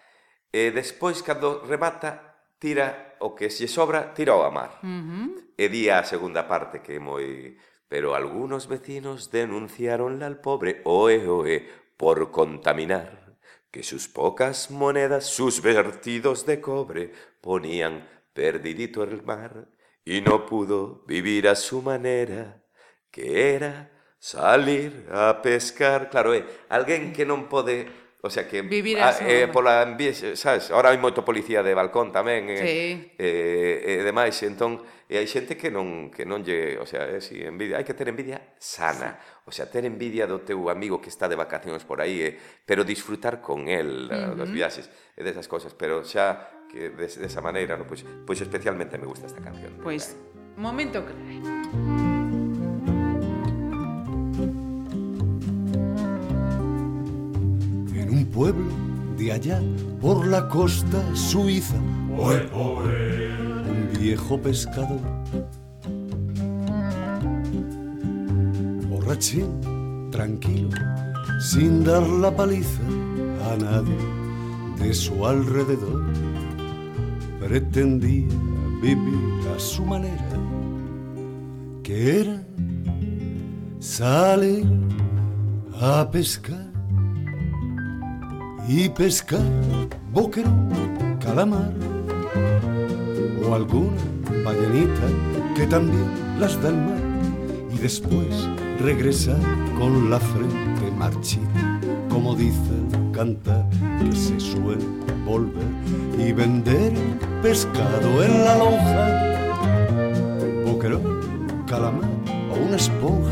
S3: e despois, cando remata, tira o que se sobra, tira ao mar.
S4: Ujú.
S3: E di a segunda parte que é moi... Pero algunos vecinos denunciaronla al pobre, oe, oe, por contaminar, que sus pocas monedas, sus vertidos de cobre, ponían perdidito el mar, y no pudo vivir a su manera, que era Salir a pescar, claro, é alguén que non pode O sea que
S4: Vivir a,
S3: eh, pola sabes, ahora hai moito policía de balcón tamén eh,
S4: sí.
S3: eh, e eh, demais, entón e hai xente que non que non lle, o sea, eh, si envidia, hai que ter envidia sana, sí. o sea, ter envidia do teu amigo que está de vacacións por aí, eh, pero disfrutar con el uh -huh.
S4: dos
S3: viaxes e eh, desas cousas, pero xa que des, desa maneira, no, pois, pues, pois pues especialmente me gusta esta canción.
S4: Pois pues, momento clave.
S11: Pueblo de allá por la costa suiza. Un viejo pescador, borrachín, tranquilo, sin dar la paliza a nadie de su alrededor, pretendía vivir a su manera, que era salir a pescar y pescar boquerón, calamar o alguna ballenita que también las da el mar y después regresar con la frente marchita, como dice el cantar que se suele volver y vender pescado en la lonja, boquerón, calamar o una esponja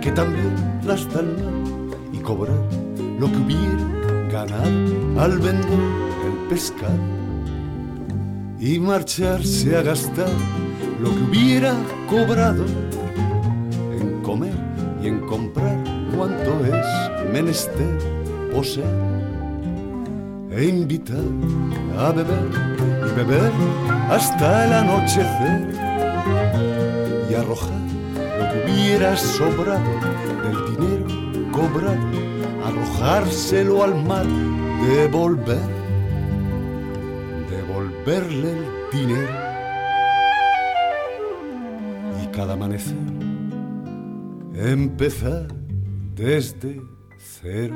S11: que también las da el mar y cobrar lo que hubiera ganado al vender el pescado y marcharse a gastar lo que hubiera cobrado en comer y en comprar cuanto es menester poseer e invitar a beber y beber hasta el anochecer y arrojar lo que hubiera sobrado del dinero cobrado, arrojárselo al mar, devolver, devolverle el dinero y cada amanecer empezar desde cero.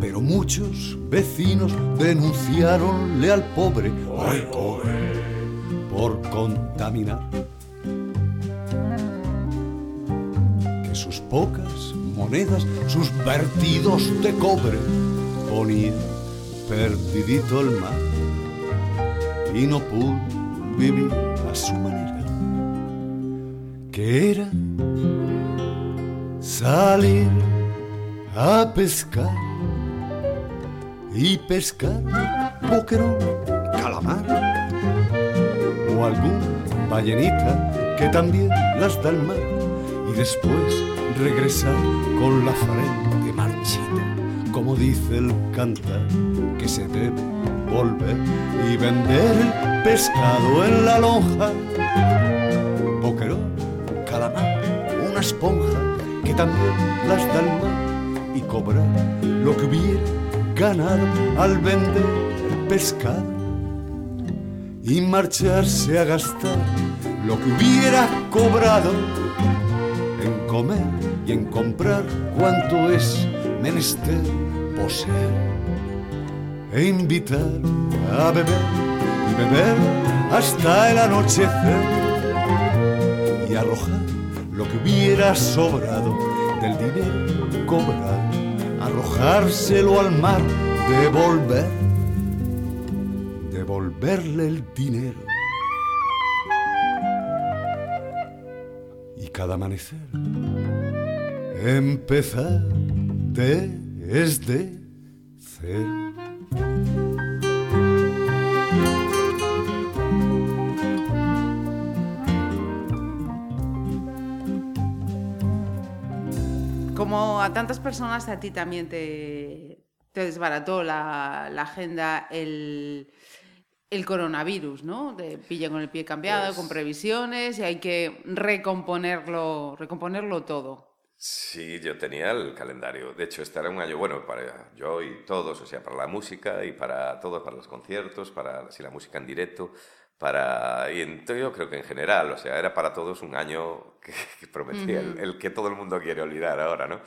S11: Pero muchos vecinos denunciaronle al pobre. Por contaminar. Que sus pocas monedas, sus vertidos de cobre, ponía perdidito el mar y no pudo vivir a su manera, que era salir a pescar y pescar boquerón, calamar o algún ballenita que también las da el mar y después regresar con la frente marchita, como dice el cantar que se debe volver y vender pescado en la lonja, boquerón, calamar, una esponja que también las da el mar y cobrar lo que hubiera ganado al vender pescado y marcharse a gastar lo que hubiera cobrado en comer y en comprar cuanto es menester poseer e invitar a beber y beber hasta el anochecer y arrojar lo que hubiera sobrado del dinero cobrado, arrojárselo al mar, devolver, devolverle el dinero. Y cada amanecer empezar desde cero.
S4: Como a tantas personas, a ti también te, te desbarató la, la agenda el, el coronavirus, ¿no? Te pilla con el pie cambiado,
S3: Pues-
S4: con previsiones y hay que recomponerlo, recomponerlo todo.
S3: Sí, yo tenía el calendario. De hecho, este era un año bueno para yo y todos, o sea, para la música y para todo, para los conciertos, para si la música en directo, para y en- yo creo que en general, o sea, era para todos un año que, que prometía el que todo el mundo quiere olvidar ahora, ¿no?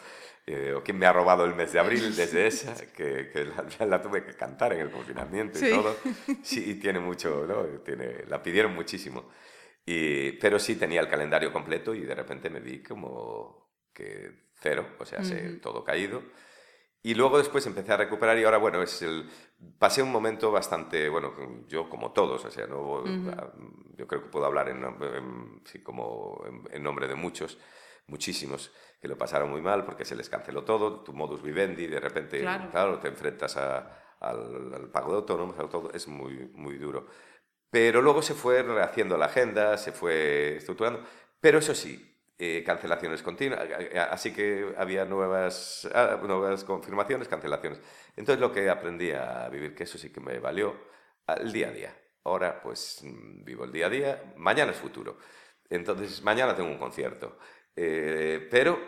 S3: Eh, o quién me ha robado el mes de abril desde esa, que, que la, la tuve que cantar en el confinamiento y
S12: Sí.
S3: todo. Sí, y tiene mucho, ¿no? Tiene, la pidieron muchísimo. Y, pero sí tenía el calendario completo y de repente me vi como que cero, o sea, se-
S12: Ujú.
S3: todo caído. Y luego después empecé a recuperar y ahora, bueno, es el... Pasé un momento bastante, bueno, yo como todos, o sea, no,
S12: Ujú.
S3: yo creo que puedo hablar en, en- sí, como en, en nombre de muchos, muchísimos, que lo pasaron muy mal porque se les canceló todo, tu modus vivendi, de repente,
S12: Claro.
S3: claro, te enfrentas a- al, al pago de autónomos, todo, es muy, muy duro. Pero luego se fue rehaciendo la agenda, se fue estructurando, pero eso sí, eh, cancelaciones continuas, así que había nuevas, ah, nuevas confirmaciones, cancelaciones. Entonces lo que aprendí a vivir, que eso sí que me valió, al día a día. Ahora pues mm, vivo el día a día, mañana es futuro. Entonces mañana tengo un concierto, Eh, pero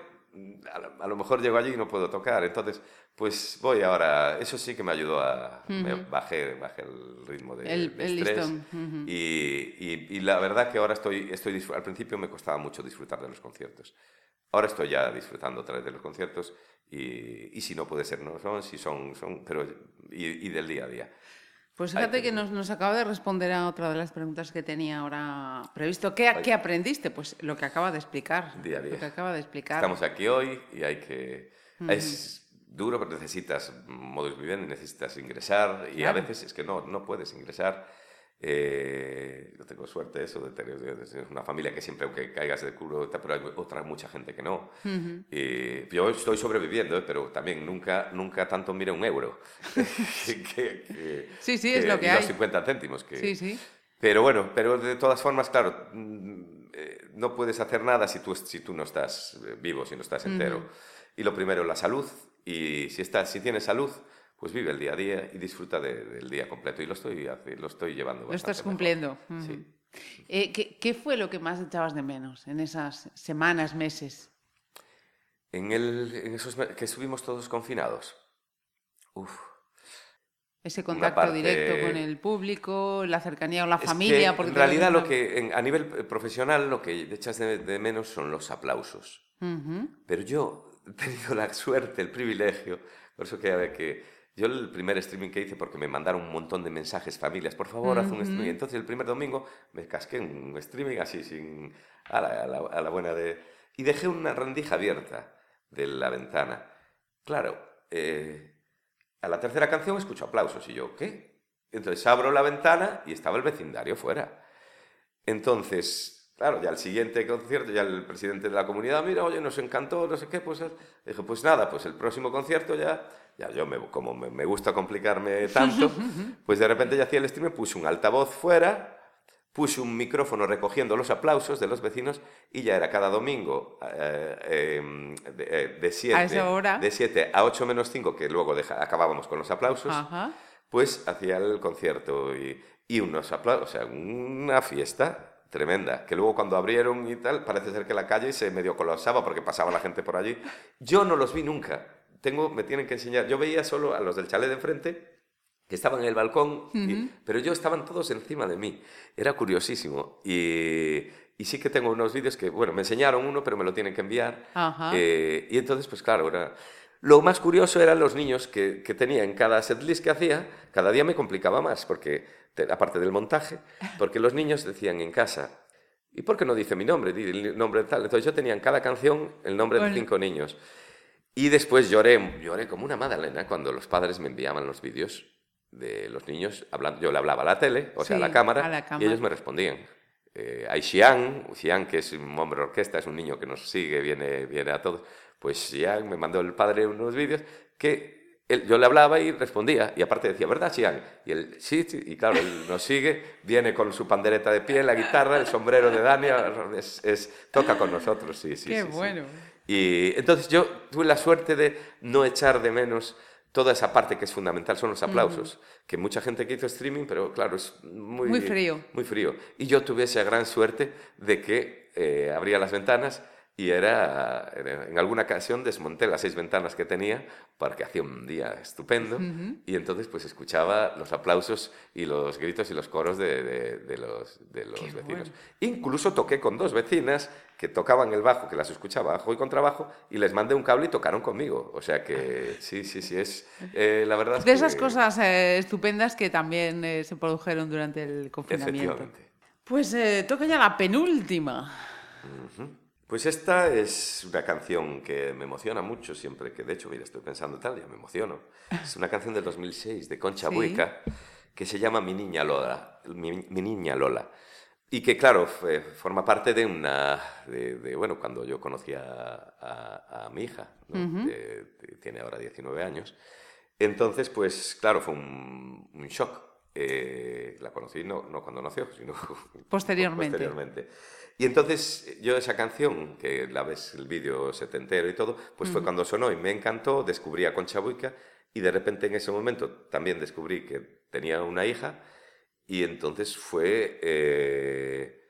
S3: a lo, a lo mejor llego allí y no puedo tocar, entonces pues voy ahora, eso sí que me ayudó a, me
S4: Ujú.
S3: bajé, bajé el ritmo de,
S4: El-
S3: de
S4: el
S3: estrés.
S4: listón, ujú.
S3: Y, y- y la verdad que ahora estoy, estoy al principio me costaba mucho disfrutar de los conciertos. Ahora estoy ya disfrutando otra vez de los conciertos y, y si no puede ser, no son, si son, son pero y del día a día.
S4: Pues fíjate que nos, nos acaba de responder a otra de las preguntas que tenía ahora previsto. ¿Qué, qué aprendiste? Pues lo que acaba de explicar.
S3: Día a día.
S4: Lo que acaba de explicar.
S3: Estamos aquí hoy y hay que... Es duro porque necesitas modus vivendi, necesitas ingresar y a veces es que no, no puedes ingresar. Eh, yo tengo suerte eso de tener una familia que siempre, aunque caigas de culo, pero hay otra mucha gente que no.
S4: Ujú.
S3: Y yo estoy sobreviviendo, ¿eh? pero también nunca, nunca tanto mire un euro. que, que-
S4: Sí, sí, es lo que
S3: y
S4: hay.
S3: los 50 céntimos. Que,
S4: Sí, sí.
S3: Pero bueno, pero de todas formas, claro, mm, eh, no puedes hacer nada si tú, si tú no estás eh, vivo, si no estás entero.
S4: Ujú.
S3: Y lo primero, la salud. Y si, estás, si tienes salud, pues vive el día a día y disfruta de- del día completo. Y lo estoy, lo estoy llevando
S4: Lo estás cumpliendo.
S3: Sí.
S4: Eh, ¿qué, qué fue lo que más echabas de menos en esas semanas, meses?
S3: En, el, en esos me- que estuvimos todos confinados. Uf.
S4: Ese contacto
S3: parte-
S4: directo con el público, la cercanía con la
S3: Es
S4: familia.
S3: que,
S4: porque
S3: en realidad lo que en- a nivel eh, profesional lo que echas de, de menos son los aplausos.
S4: Ujú.
S3: Pero yo he tenido la suerte, el privilegio, por eso que, que yo el primer streaming que hice, porque me mandaron un montón de mensajes, familias, por favor, haz un streaming. Entonces el primer domingo me casqué un streaming así, sin, a, la, a la- a la buena de... Y dejé una rendija abierta de la ventana. Claro, eh, a la tercera canción escucho aplausos y yo, ¿qué? Entonces abro la ventana y estaba el vecindario fuera. Entonces, claro, ya al siguiente concierto, ya el presidente de la comunidad, mira, oye, nos encantó, no sé qué, pues dije, pues nada, pues el próximo concierto ya, ya yo me, como me, me gusta complicarme tanto, pues de repente ya hacía el stream, puse un altavoz fuera, puse un micrófono recogiendo los aplausos de los vecinos y ya era cada domingo eh, eh, de, de, 7,
S4: A esa hora.
S3: de 7 a 8 menos 5, que luego deja- acabábamos con los aplausos
S4: Ajá.
S3: pues hacía el concierto y, y unos aplausos, o sea, una fiesta tremenda, que luego cuando abrieron y tal, parece ser que la calle se medio colapsaba porque pasaba la gente por allí. Yo no los vi nunca, Tengo, me tienen que enseñar, yo veía solo a los del chalet de enfrente, que estaban en el balcón, y-
S4: Ujú.
S3: pero yo estaban todos encima de mí, era curiosísimo. Y, y sí que tengo unos vídeos que, bueno, me enseñaron uno, pero me lo tienen que enviar.
S4: Ajá.
S3: Eh, y entonces, pues claro, era... Lo más curioso eran los niños que, que tenía en cada setlist que hacía, cada día me complicaba más, porque te- aparte del montaje, porque los niños decían en casa, ¿y por qué no dice mi nombre? Di el nombre de tal. Entonces yo tenía en cada canción el nombre de
S4: Bueno.
S3: cinco niños. Y después lloré, lloré como una madalena cuando los padres me enviaban los vídeos de los niños hablando. Yo le hablaba a la tele, o sea, a
S4: Sí,
S3: la cámara,
S4: a la
S3: y
S4: cámara.
S3: ellos me respondían. Eh, hay Xian, Xian, que es un hombre de orquesta, es un niño que nos sigue, viene, viene a todos. Pues Xian me mandó el padre unos vídeos que él- yo le hablaba y respondía. Y aparte decía, ¿verdad, Xian? Y él, sí, sí. Y claro, él nos sigue, viene con su pandereta de pie, la guitarra, el sombrero de Dania, es, es- toca con nosotros, sí, sí.
S4: Qué
S3: sí, sí. Y entonces yo tuve la suerte de no echar de menos toda esa parte que es fundamental son los aplausos, que mucha gente que hizo streaming, pero claro, es muy,
S4: Muy frío.
S3: Muy frío. Y yo tuve esa gran suerte de que eh, abría las ventanas y era, en alguna ocasión desmonté las seis ventanas que tenía porque hacía un día estupendo
S4: Ujú.
S3: y entonces pues escuchaba los aplausos y los gritos y los coros de, de- de los, de los vecinos. Incluso toqué con dos vecinas que tocaban el bajo, que las escuchaba bajo y contrabajo y les mandé un cable y tocaron conmigo. O sea que sí, sí, sí, es eh, la verdad.
S4: De esas
S3: que-
S4: cosas eh, estupendas que también eh, se produjeron durante el confinamiento. Pues eh, toca ya la penúltima.
S3: Ujú. Pues esta es una canción que me emociona mucho siempre que, de hecho, mira, estoy pensando tal, ya me emociono. Es una canción del 2006 de Concha
S4: Sí.
S3: Buica que se llama Mi Niña Lola. Mi, Mi Niña Lola. Y que, claro, fue- forma parte de una. De, de, bueno, cuando yo conocí a, a- a mi hija, ¿no?
S12: Ujú.
S3: De- de- tiene ahora 19 años. Entonces, pues, claro, fue un, un shock. Eh, la conocí no, no cuando nació, sino
S4: Posteriormente.
S3: posteriormente. Y entonces yo esa canción, que la ves el vídeo setentero y todo, pues fue cuando sonó y me encantó, descubrí a Concha Buica y de repente en ese momento también descubrí que tenía una hija y entonces fue, eh,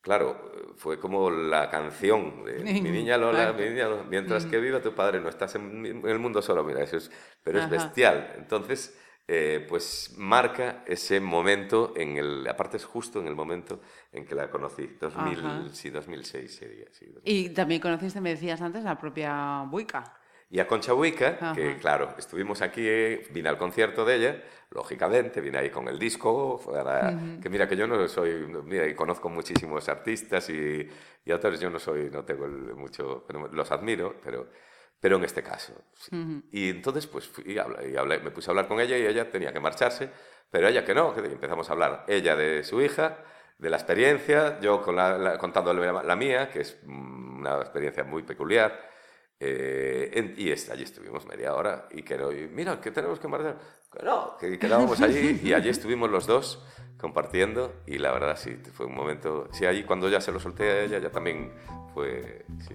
S3: claro, fue como la canción de mi niña Lola,
S4: Claro.
S3: mi niña Lola, mientras
S4: Mm.
S3: que viva tu padre no estás en, en el mundo solo, mira, eso es, pero es
S4: Ajá.
S3: bestial. Entonces, eh, pues marca ese momento, en el, aparte es justo en el momento en que la conocí, 2000,
S4: Ajá.
S3: sí, 2006 sería. Sí.
S4: Y también conociste, me decías antes, la propia Buica.
S3: Y a Concha Buica, que
S4: Ajá.
S3: claro, estuvimos aquí, vine al concierto de ella, lógicamente, vine ahí con el disco, para-
S4: Ujú.
S3: que mira que yo no soy, mira, y conozco muchísimos artistas y, y autores, yo no soy, no tengo el- mucho, los admiro, pero, pero en este caso. sí.
S4: Ujú.
S3: Y entonces pues fui y habla- y hablé- me puse a hablar con ella y ella tenía que marcharse, pero ella que no, que empezamos a hablar, ella de su hija, de la experiencia, yo con la, la- contándole la, la mía, que es mm, una experiencia muy peculiar. Eh, en- y es- allí estuvimos media hora y que no, y mira, que tenemos que marchar. Que no, que quedábamos allí y allí estuvimos los dos compartiendo y la verdad sí, fue un momento, sí, allí cuando ya se lo solté a ella, ya también fue, sí,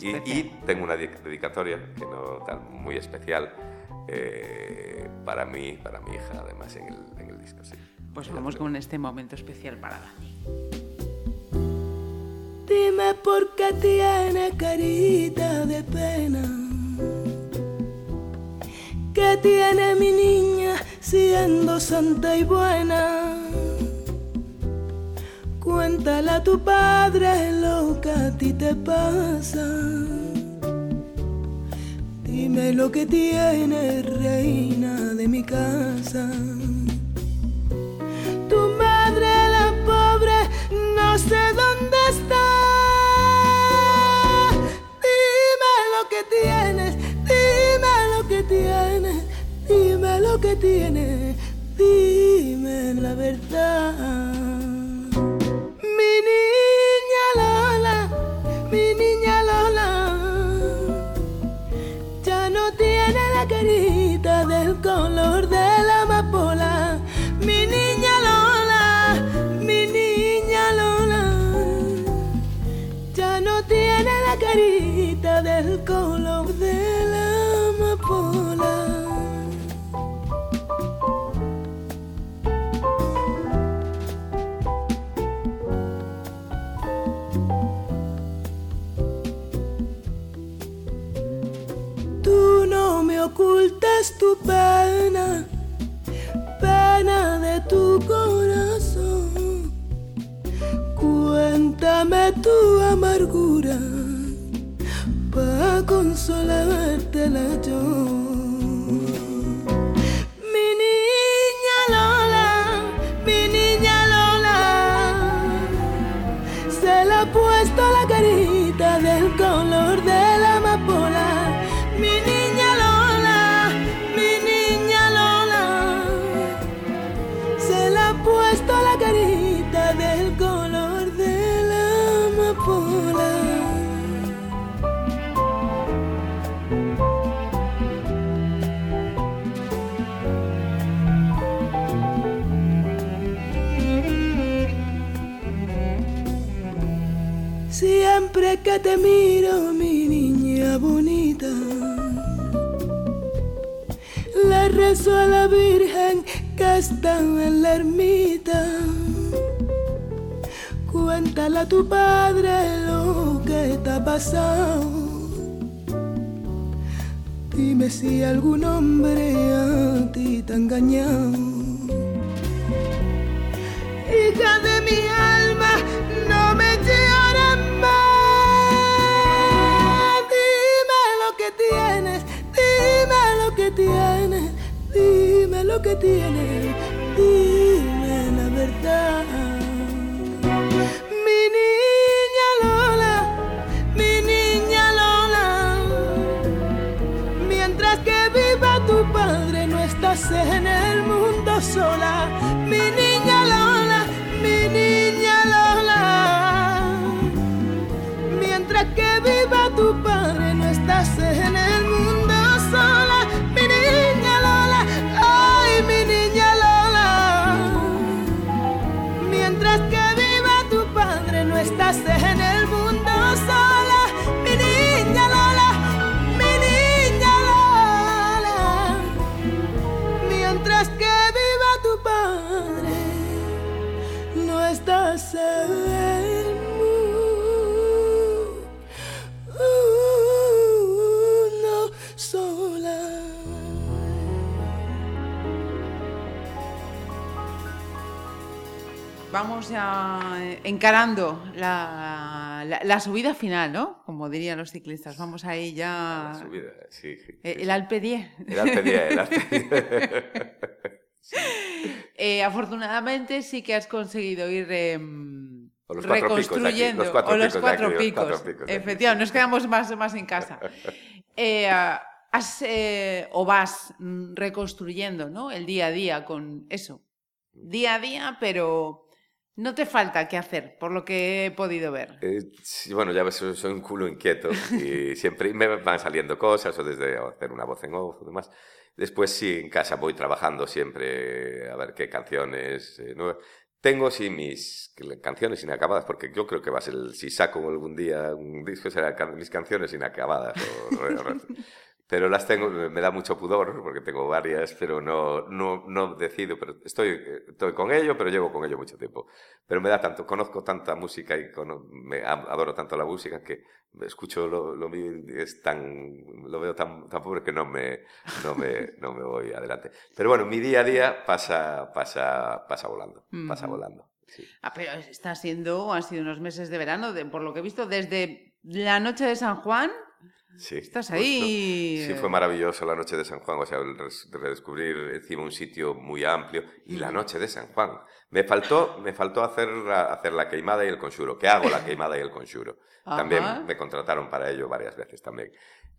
S3: sí. Y, y tengo una de- dedicatoria que no tal, muy especial eh, para mí, para mi hija, además en el, en el disco, sí.
S4: Pues vamos con este momento especial para Dani.
S13: Dime por qué tiene carita de pena. ¿Qué tiene mi niña siendo santa y buena? Cuéntale a tu padre lo que a ti te pasa. Dime lo que tiene reina de mi casa. Tu madre, la pobre, no sé dónde está. Que tienes, dime lo que tienes, dime lo que tienes, dime la verdad. Mi niña Lola, mi niña Lola, ya no tiene la carita del color de color de la amapola. Tú no me ocultes tu pena, pena de tu corazón. Cuéntame tu amargura para consolártela yo. Te miro, mi niña bonita, le rezo a la Virgen que está en la ermita. Cuéntale a tu padre lo que te ha pasado. Dime si algún hombre a ti te ha engañado. Tienes, dime lo que tienes, dime la verdad.
S4: Vamos ya encarando la, la- la subida final, ¿no? Como dirían los ciclistas. Vamos ahí ya.
S3: La subida, sí, sí.
S4: El Alpe 10.
S3: El Alpe 10, el Alpe 10.
S4: Eh, afortunadamente sí que has conseguido ir em,
S3: O los cuatro picos aquí,
S4: reconstruyendo.
S3: los cuatro
S4: o los
S3: picos aquí, los cuatro
S4: Efectivamente, nos quedamos más, más en casa. Eh, has, eh, o vas mm, reconstruyendo ¿no? el día a día con eso. Día a día, pero no te falta qué hacer, por lo que he podido ver.
S3: Eh, sí, bueno, ya ves, soy, un culo inquieto y siempre me van saliendo cosas, o desde hacer una voz en off o demás. Después sí, en casa voy trabajando siempre a ver qué canciones eh, nuevas. Tengo sí mis canciones inacabadas, porque yo creo que va a ser, si saco algún día un disco, será can- mis canciones inacabadas. o- pero las tengo, me da mucho pudor, porque tengo varias, pero no, no, no decido, pero estoy, estoy con ello, pero llevo con ello mucho tiempo. Pero me da tanto, conozco tanta música y cono- me adoro tanto la música que escucho lo, lo mío es tan, lo veo tan, tan pobre que no me, no, me, no me voy adelante. Pero bueno, mi día a día pasa, pasa, pasa volando, pasa volando. sí.
S4: Ah, pero está siendo, han sido unos meses de verano, de- por lo que he visto, desde la noche de San Juan.
S3: Sí,
S4: Estás
S3: justo.
S4: ahí.
S3: Sí, fue maravilloso la noche de San Juan, o sea, el redescubrir encima un sitio muy amplio y la noche de San Juan. Me faltó, me faltó hacer la, hacer la queimada y el conjuro, que hago la queimada y el conjuro. También
S4: Ajá.
S3: me contrataron para ello varias veces también.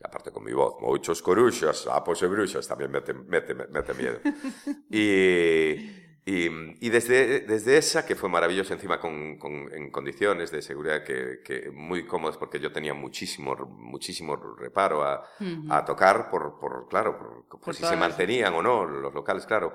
S3: Aparte con mi voz, muchos coruchas, sapos y bruxas, también mete, mete, mete miedo. Y, y, y desde, desde esa, que fue maravillosa encima con, con- en condiciones de seguridad que, que muy cómodas, porque yo tenía muchísimo, muchísimo reparo a,
S4: Ujú.
S3: a tocar, por, por claro, por, por
S4: Por
S3: si se mantenían o no los locales, claro.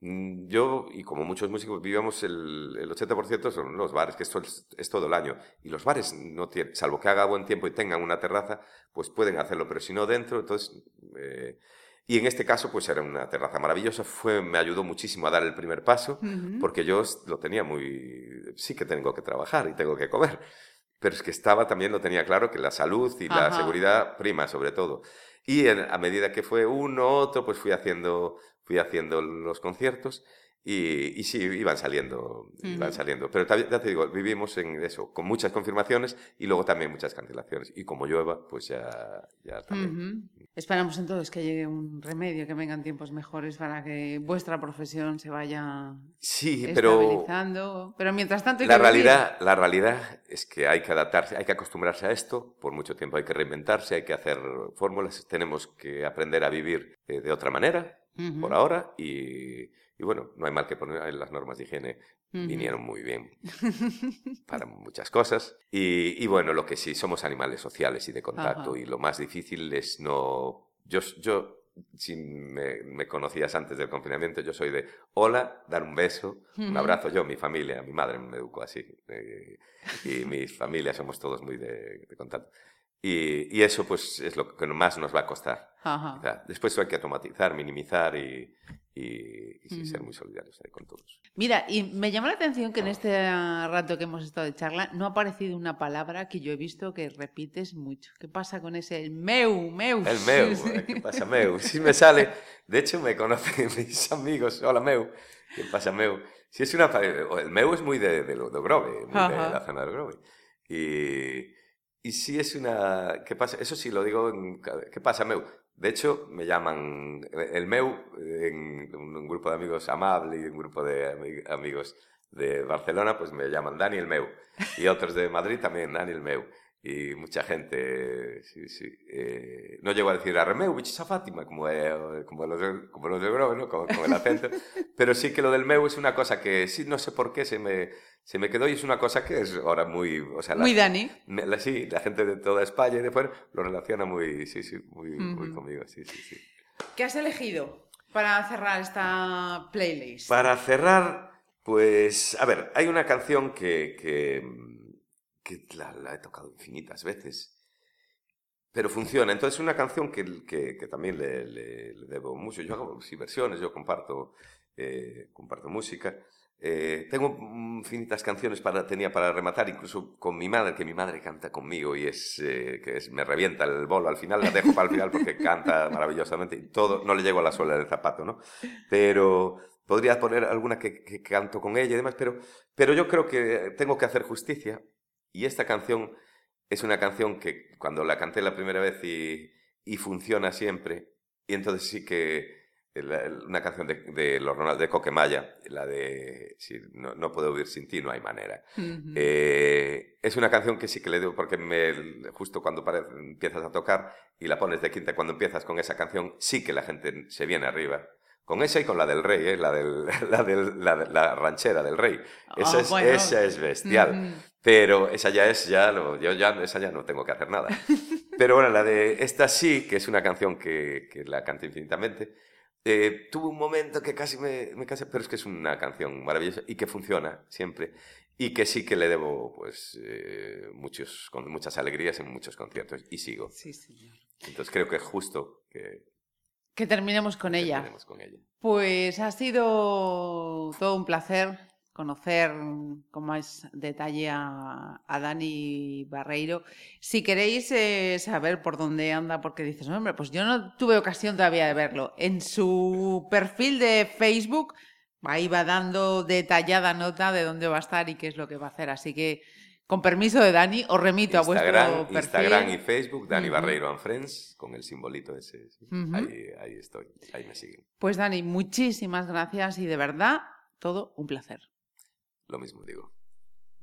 S3: Mm, Yo, y como muchos músicos, vivíamos el, el 80% son los bares, que esto es, es todo el año. Y los bares, no tienen, salvo que haga buen tiempo y tengan una terraza, pues pueden hacerlo, pero si no dentro, entonces... eh, y en este caso, pues era una terraza maravillosa, fue, me ayudó muchísimo a dar el primer paso, porque yo lo tenía muy... Sí que tengo que trabajar y tengo que comer, pero es que estaba también, lo tenía claro, que la salud y la seguridad prima sobre todo. Y en- a medida que fue uno, otro, pues fui haciendo, fui haciendo los conciertos y, y sí, iban saliendo, iban saliendo. Pero ya te digo, vivimos en eso, con muchas confirmaciones y luego también muchas cancelaciones. Y como llueva, pues ya, ya también.
S4: Esperamos entonces que llegue un remedio, que vengan tiempos mejores para que vuestra profesión se vaya
S3: Sí, pero
S4: estabilizando. Pero mientras tanto hay
S3: la
S4: que vivir.
S3: realidad, la realidad es que hay que adaptarse, hay que acostumbrarse a esto por mucho tiempo, hay que reinventarse, hay que hacer fórmulas, tenemos que aprender a vivir eh, de otra manera
S4: Ujú.
S3: por ahora y, y bueno, no hay mal que poner, las normas de higiene vinieron muy bien para muchas cosas. Y, y bueno, lo que sí, somos animales sociales y de contacto
S4: Ajá.
S3: y lo más difícil es no... Yo, yo si me, me conocías antes del confinamiento, yo soy de hola, dar un beso, un abrazo. Yo, mi familia, mi madre me educó así. eh, y mi familia somos todos muy de, de contacto. Y, y eso pues es lo que más nos va a costar.
S4: Ajá.
S3: Después hay que automatizar, minimizar y, y- y sí, ser muy solidarios ahí con todos.
S4: Mira, y me llama la atención que en este rato que hemos estado de charla no ha aparecido una palabra que yo he visto que repites mucho. ¿Qué pasa con ese el meu, meu?
S3: El meu,
S4: Sí, sí.
S3: eh, ¿qué pasa meu? Si me sale, de hecho me conocen mis amigos, hola meu, ¿qué pasa meu? Si es una, o el meu es muy de, de, de Grove, muy de la zona de Grove. Y, y si es una, ¿qué pasa? Eso sí lo digo, en ¿qué pasa meu? De hecho, me llaman el meu en un, grupo de amigos amable y un grupo de ami- amigos de Barcelona, pues me llaman Dani el meu. Y otros de Madrid también, Dani el meu. Y mucha gente, sí, sí. eh, no llego a decir arremeu, bichis a Fátima, como, eh, como, los, de- como los de Grove, ¿no? Con, con el acento. Pero sí que lo del meu es una cosa que sí, no sé por qué se me, se me quedó y es una cosa que es ahora muy... O sea, la-
S4: Muy Dani.
S3: me- la- sí, la gente de toda España y de fuera lo relaciona muy, sí, sí, muy, muy
S4: Ujú.
S3: conmigo, sí, sí, sí.
S4: ¿Qué has elegido para cerrar esta playlist?
S3: Para cerrar, pues, a ver, hay una canción que, que, que la, la he tocado infinitas veces, pero funciona. Entonces, es una canción que, que, que también le, le- le debo mucho. Yo hago sí, versiones, yo comparto, eh, comparto música. Eh, tengo infinitas canciones para, tenía para rematar, incluso con mi madre, que mi madre canta conmigo y es, eh, que es, me revienta el bolo. Al final la dejo para el final porque canta maravillosamente y todo, no le llego a la suela del zapato, ¿no? Pero podría poner alguna que, que canto con ella y demás, pero, pero yo creo que tengo que hacer justicia y esta canción es una canción que cuando la canté la primera vez y, y funciona siempre, y entonces sí que la- una canción de, de los Ronald de Coquemaya, la de si no, no puedo vivir sin ti, no hay manera. Eh, es una canción que sí que le digo, porque me, justo cuando pare- empiezas a tocar y la pones de quinta, cuando empiezas con esa canción, sí que la gente se viene arriba. Con esa y con la del rey, ¿eh? la, del, la, del- la de- la ranchera del rey. Esa,
S4: Ah,
S3: es,
S4: bueno.
S3: esa es bestial.
S4: Ujú.
S3: Pero esa ya es, ya, lo- yo ya, esa ya no tengo que hacer nada. Pero bueno, la de esta sí, que es una canción que, que la canto infinitamente. Eh, tuve un momento que casi me, me casé, pero es que es una canción maravillosa y que funciona siempre. Y que sí que le debo pues eh, muchos, con muchas alegrías en muchos conciertos. Y sigo.
S4: Sí, señor.
S3: Entonces creo que es justo que
S4: Que terminemos con ella.
S3: terminemos con ella.
S4: Pues ha sido todo un placer conocer con más detalle a, a Dani Barreiro. Si queréis eh, saber por dónde anda, porque dices, "No, hombre, pues yo no tuve ocasión todavía de verlo. En su perfil de Facebook, ahí va dando detallada nota de dónde va a estar y qué es lo que va a hacer. Así que, con permiso de Dani, os remito a vuestro
S3: Instagram,
S4: perfil.
S3: Instagram y Facebook, Dani. Barreiro and Friends, con el simbolito ese. sí. Ahí, ahí estoy, ahí me siguen.
S4: Pues Dani, muchísimas gracias y de verdad, todo un placer.
S3: Lo mismo digo.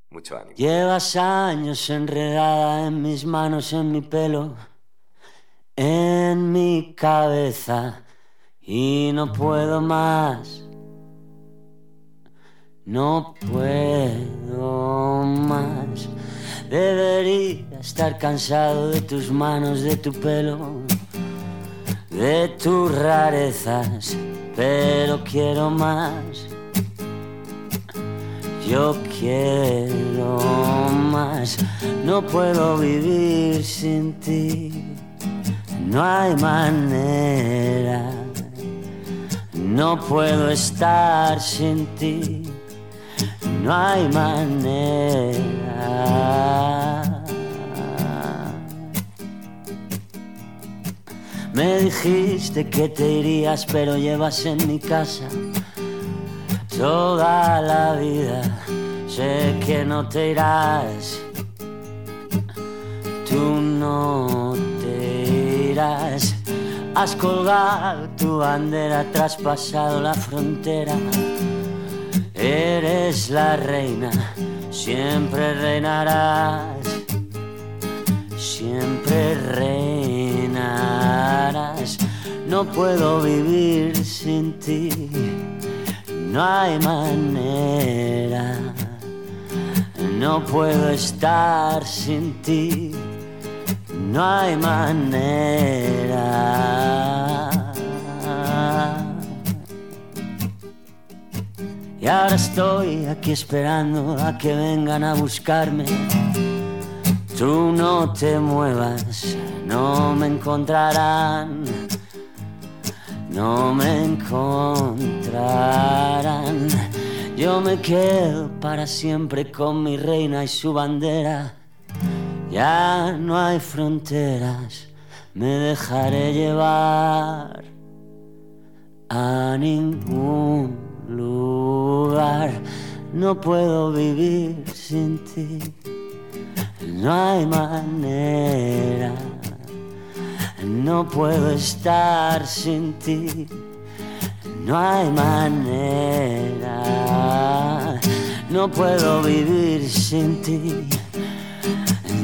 S3: Mucho ánimo.
S12: Llevas años enredada en mis manos, en mi pelo, en mi cabeza y no puedo más. No puedo más. Debería estar cansado de tus manos, de tu pelo, de tus rarezas, pero quiero más. Yo quiero más, no puedo vivir sin ti, no hay manera, no puedo estar sin ti, no hay manera. Me dijiste que te irías, pero llevas en mi casa toda la vida. Sé que no te irás, tú no te irás. Has colgado tu bandera, traspasado la frontera. Eres la reina, siempre reinarás, siempre reinarás. No puedo vivir sin ti no hay manera, no puedo estar sin ti, no hay manera. Y ahora estoy aquí esperando a que vengan a buscarme. Tú no te muevas, no me encontrarán. no me encontrarán. Yo me quedo para siempre con mi reina y su bandera. Ya no hay fronteras, me dejaré llevar a ningún lugar. No puedo vivir sin ti, no hay manera. No puedo estar sin ti, no hay manera. No puedo vivir sin ti,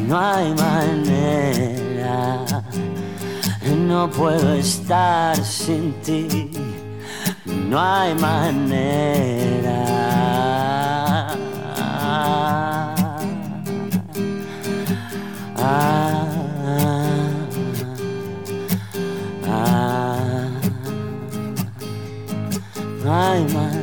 S12: no hay manera. No puedo estar sin ti, no hay manera. Ah, ah, ah, no hay manera.